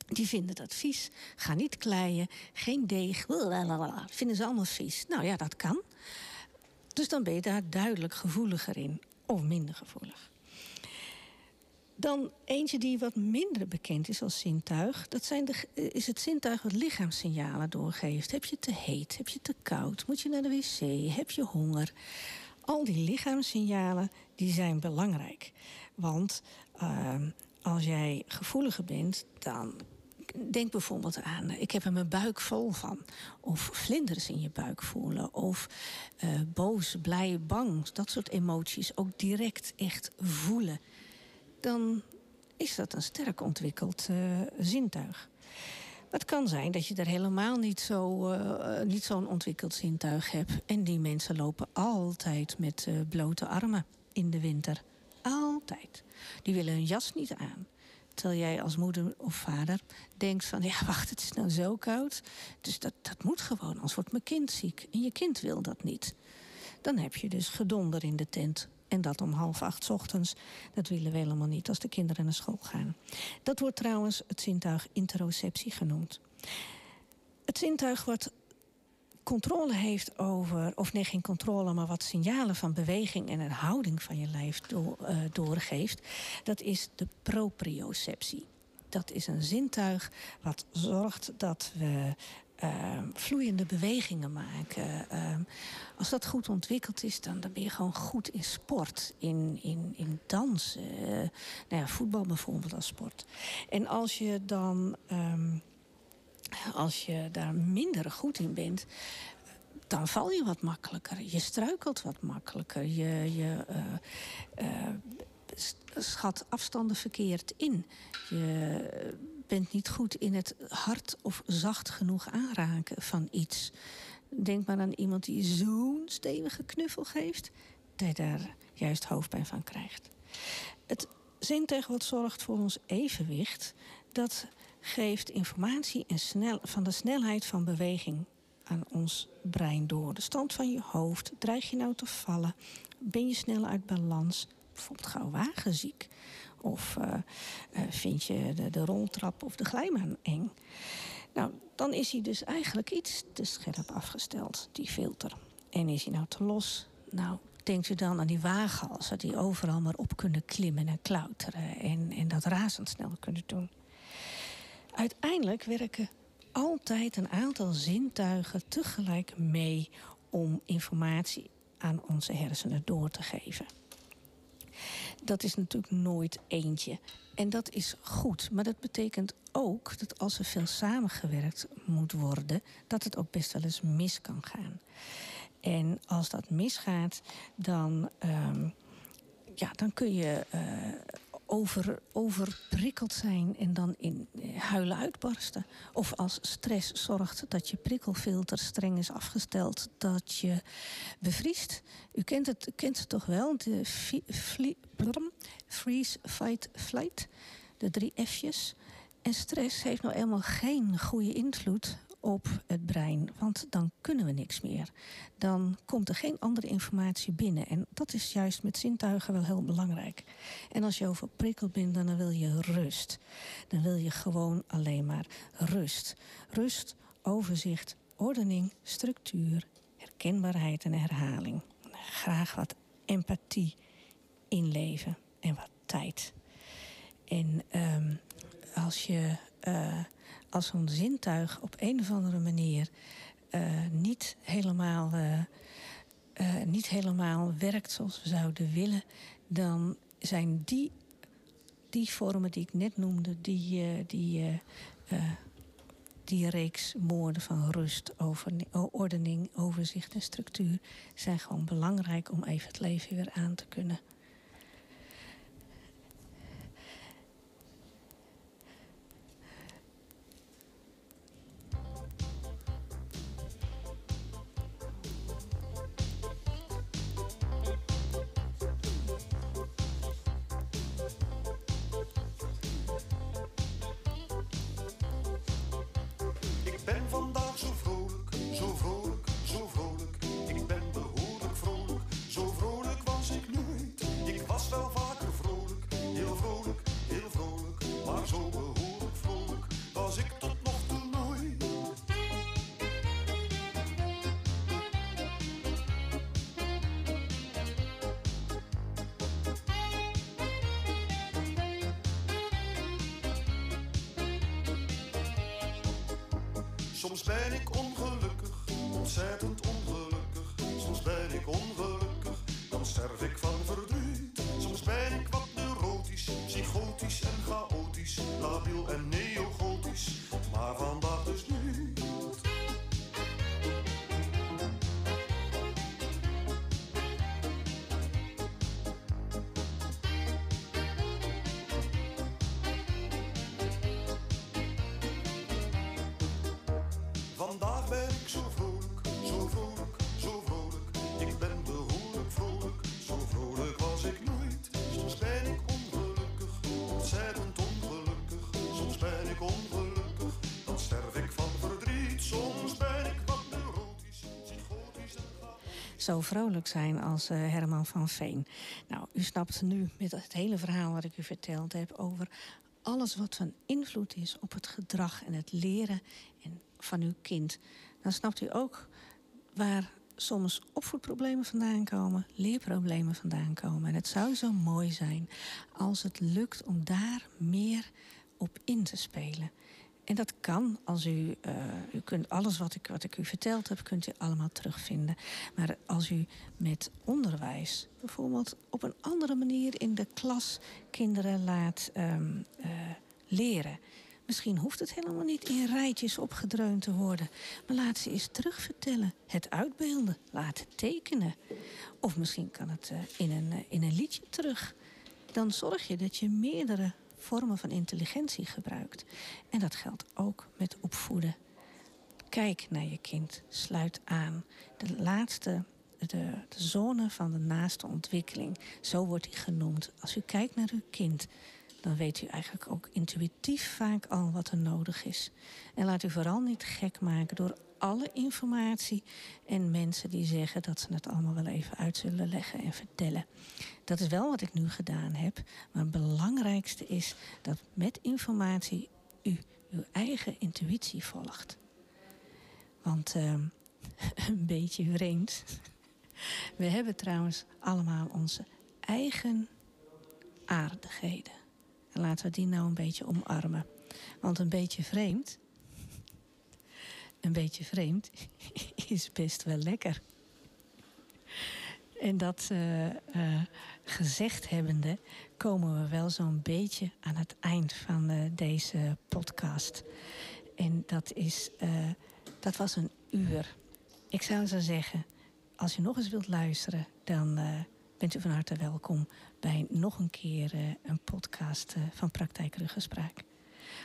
Die vinden dat vies. Ga niet kleien, geen deeg. Blablabla. Vinden ze allemaal vies. Nou ja, dat kan. Dus dan ben je daar duidelijk gevoeliger in. Of minder gevoelig. Dan eentje die wat minder bekend is als zintuig. Dat zijn de, is het zintuig wat lichaamssignalen doorgeeft. Heb je te heet? Heb je te koud? Moet je naar de wc? Heb je honger? Al die lichaamssignalen die zijn belangrijk. Want uh, als jij gevoeliger bent, dan denk bijvoorbeeld aan, ik heb er mijn buik vol van. Of vlinders in je buik voelen. Of uh, boos, blij, bang. Dat soort emoties ook direct echt voelen. Dan is dat een sterk ontwikkeld uh, zintuig. Het kan zijn dat je er helemaal niet zo'n uh, niet zo'n ontwikkeld zintuig hebt. En die mensen lopen altijd met blote armen in de winter. Altijd. Die willen hun jas niet aan. Terwijl jij als moeder of vader denkt van... ja, wacht, het is nou zo koud. Dus dat, dat moet gewoon, anders wordt mijn kind ziek. En je kind wil dat niet. Dan heb je dus gedonder in de tent. En dat om half acht ochtends. Dat willen we helemaal niet als de kinderen naar school gaan. Dat wordt trouwens het zintuig interoceptie genoemd. Het zintuig wat controle heeft over, of nee, geen controle, maar wat signalen van beweging en een houding van je lijf door, uh, doorgeeft, dat is de proprioceptie. Dat is een zintuig wat zorgt dat we uh, vloeiende bewegingen maken. Uh, als dat goed ontwikkeld is, dan, ben je gewoon goed in sport, in, in, in dans. nou ja, voetbal bijvoorbeeld als sport. En als je dan. Um, als je daar minder goed in bent, dan val je wat makkelijker. Je struikelt wat makkelijker. Je, je uh, uh, schat afstanden verkeerd in. Je bent niet goed in het hard of zacht genoeg aanraken van iets. Denk maar aan iemand die zo'n stevige knuffel geeft, dat je daar juist hoofdpijn van krijgt. Het zintuig wat zorgt voor ons evenwicht, dat geeft informatie en snel, van de snelheid van beweging aan ons brein door. De stand van je hoofd, dreig je nou te vallen? Ben je snel uit balans? Bijvoorbeeld gauw wagenziek. Of uh, uh, vind je de, roltrap of de glijbaan eng? Nou, dan is hij dus eigenlijk iets te scherp afgesteld, die filter. En is hij nou te los? Nou, denkt u dan aan die waaghalzen die overal maar op kunnen klimmen en klauteren en, en dat razendsnel kunnen doen. Uiteindelijk werken altijd een aantal zintuigen tegelijk mee om informatie aan onze hersenen door te geven. Dat is natuurlijk nooit eentje. En dat is goed. Maar dat betekent ook dat als er veel samengewerkt moet worden, dat het ook best wel eens mis kan gaan. En als dat misgaat, dan, um, ja, dan kun je uh, over, overprikkeld zijn en dan in eh, huilen uitbarsten. Of als stress zorgt dat je prikkelfilter streng is afgesteld, dat je bevriest. U kent het, kent het toch wel, de freeze, fight, flight, de drie F'jes. En stress heeft nou eenmaal geen goede invloed op het brein. Want dan kunnen we niks meer. Dan komt er geen andere informatie binnen. En dat is juist met zintuigen wel heel belangrijk. En als je overprikkeld bent, dan wil je rust. Dan wil je gewoon alleen maar rust. Rust, overzicht ordening, structuur, herkenbaarheid en herhaling. Graag wat empathie inleven en wat tijd. En ehm, als je eh, als zo'n zintuig op een of andere manier eh, niet, helemaal, eh, eh, niet helemaal werkt zoals we zouden willen, dan zijn die, die vormen die ik net noemde, die, die, die reeks woorden van rust, over, ordening, overzicht en structuur, zijn gewoon belangrijk om even het leven weer aan te kunnen. Ben ik ongelukkig, ontzettend ongelukkig. Soms ben ik ongelukkig, dan sterf ik van verdriet. Soms ben ik wat neurotisch, psychotisch en chaotisch, labiel en neogotisch. Zo vrolijk zijn als eh, Herman van Veen. Nou, u snapt nu met het hele verhaal wat ik u verteld heb over alles wat van invloed is op het gedrag en het leren en van uw kind. Dan snapt u ook waar soms opvoedproblemen vandaan komen, leerproblemen vandaan komen. En het zou zo mooi zijn als het lukt om daar meer op in te spelen. En dat kan als u, eh, u kunt alles wat ik, wat ik u verteld heb, kunt u allemaal terugvinden. Maar als u met onderwijs bijvoorbeeld op een andere manier in de klas kinderen laat ehm, eh, leren. Misschien hoeft het helemaal niet in rijtjes opgedreund te worden. Maar laat ze eens terugvertellen. Het uitbeelden. Laten tekenen. Of misschien kan het eh, in, een, in een liedje terug. Dan zorg je dat je meerdere vormen van intelligentie gebruikt. En dat geldt ook met opvoeden. Kijk naar je kind. Sluit aan. De laatste, de, de zone van de naaste ontwikkeling. Zo wordt die genoemd. Als u kijkt naar uw kind, dan weet u eigenlijk ook intuïtief vaak al wat er nodig is. En laat u vooral niet gek maken door alle informatie en mensen die zeggen dat ze het allemaal wel even uit zullen leggen en vertellen. Dat is wel wat ik nu gedaan heb, maar het belangrijkste is dat met informatie u uw eigen intuïtie volgt. Want ehm, een beetje vreemd. We hebben trouwens allemaal onze eigen aardigheden. En laten we die nou een beetje omarmen. Want een beetje vreemd, een beetje vreemd is best wel lekker. En dat eh, eh, gezegd hebbende, komen we wel zo'n beetje aan het eind van eh, deze podcast. En dat, is, dat was een uur. Ik zou zo zeggen, als u nog eens wilt luisteren, dan bent u van harte welkom bij nog een keer een podcast van Praktijk Ruggespraak.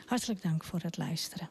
Hartelijk dank voor het luisteren.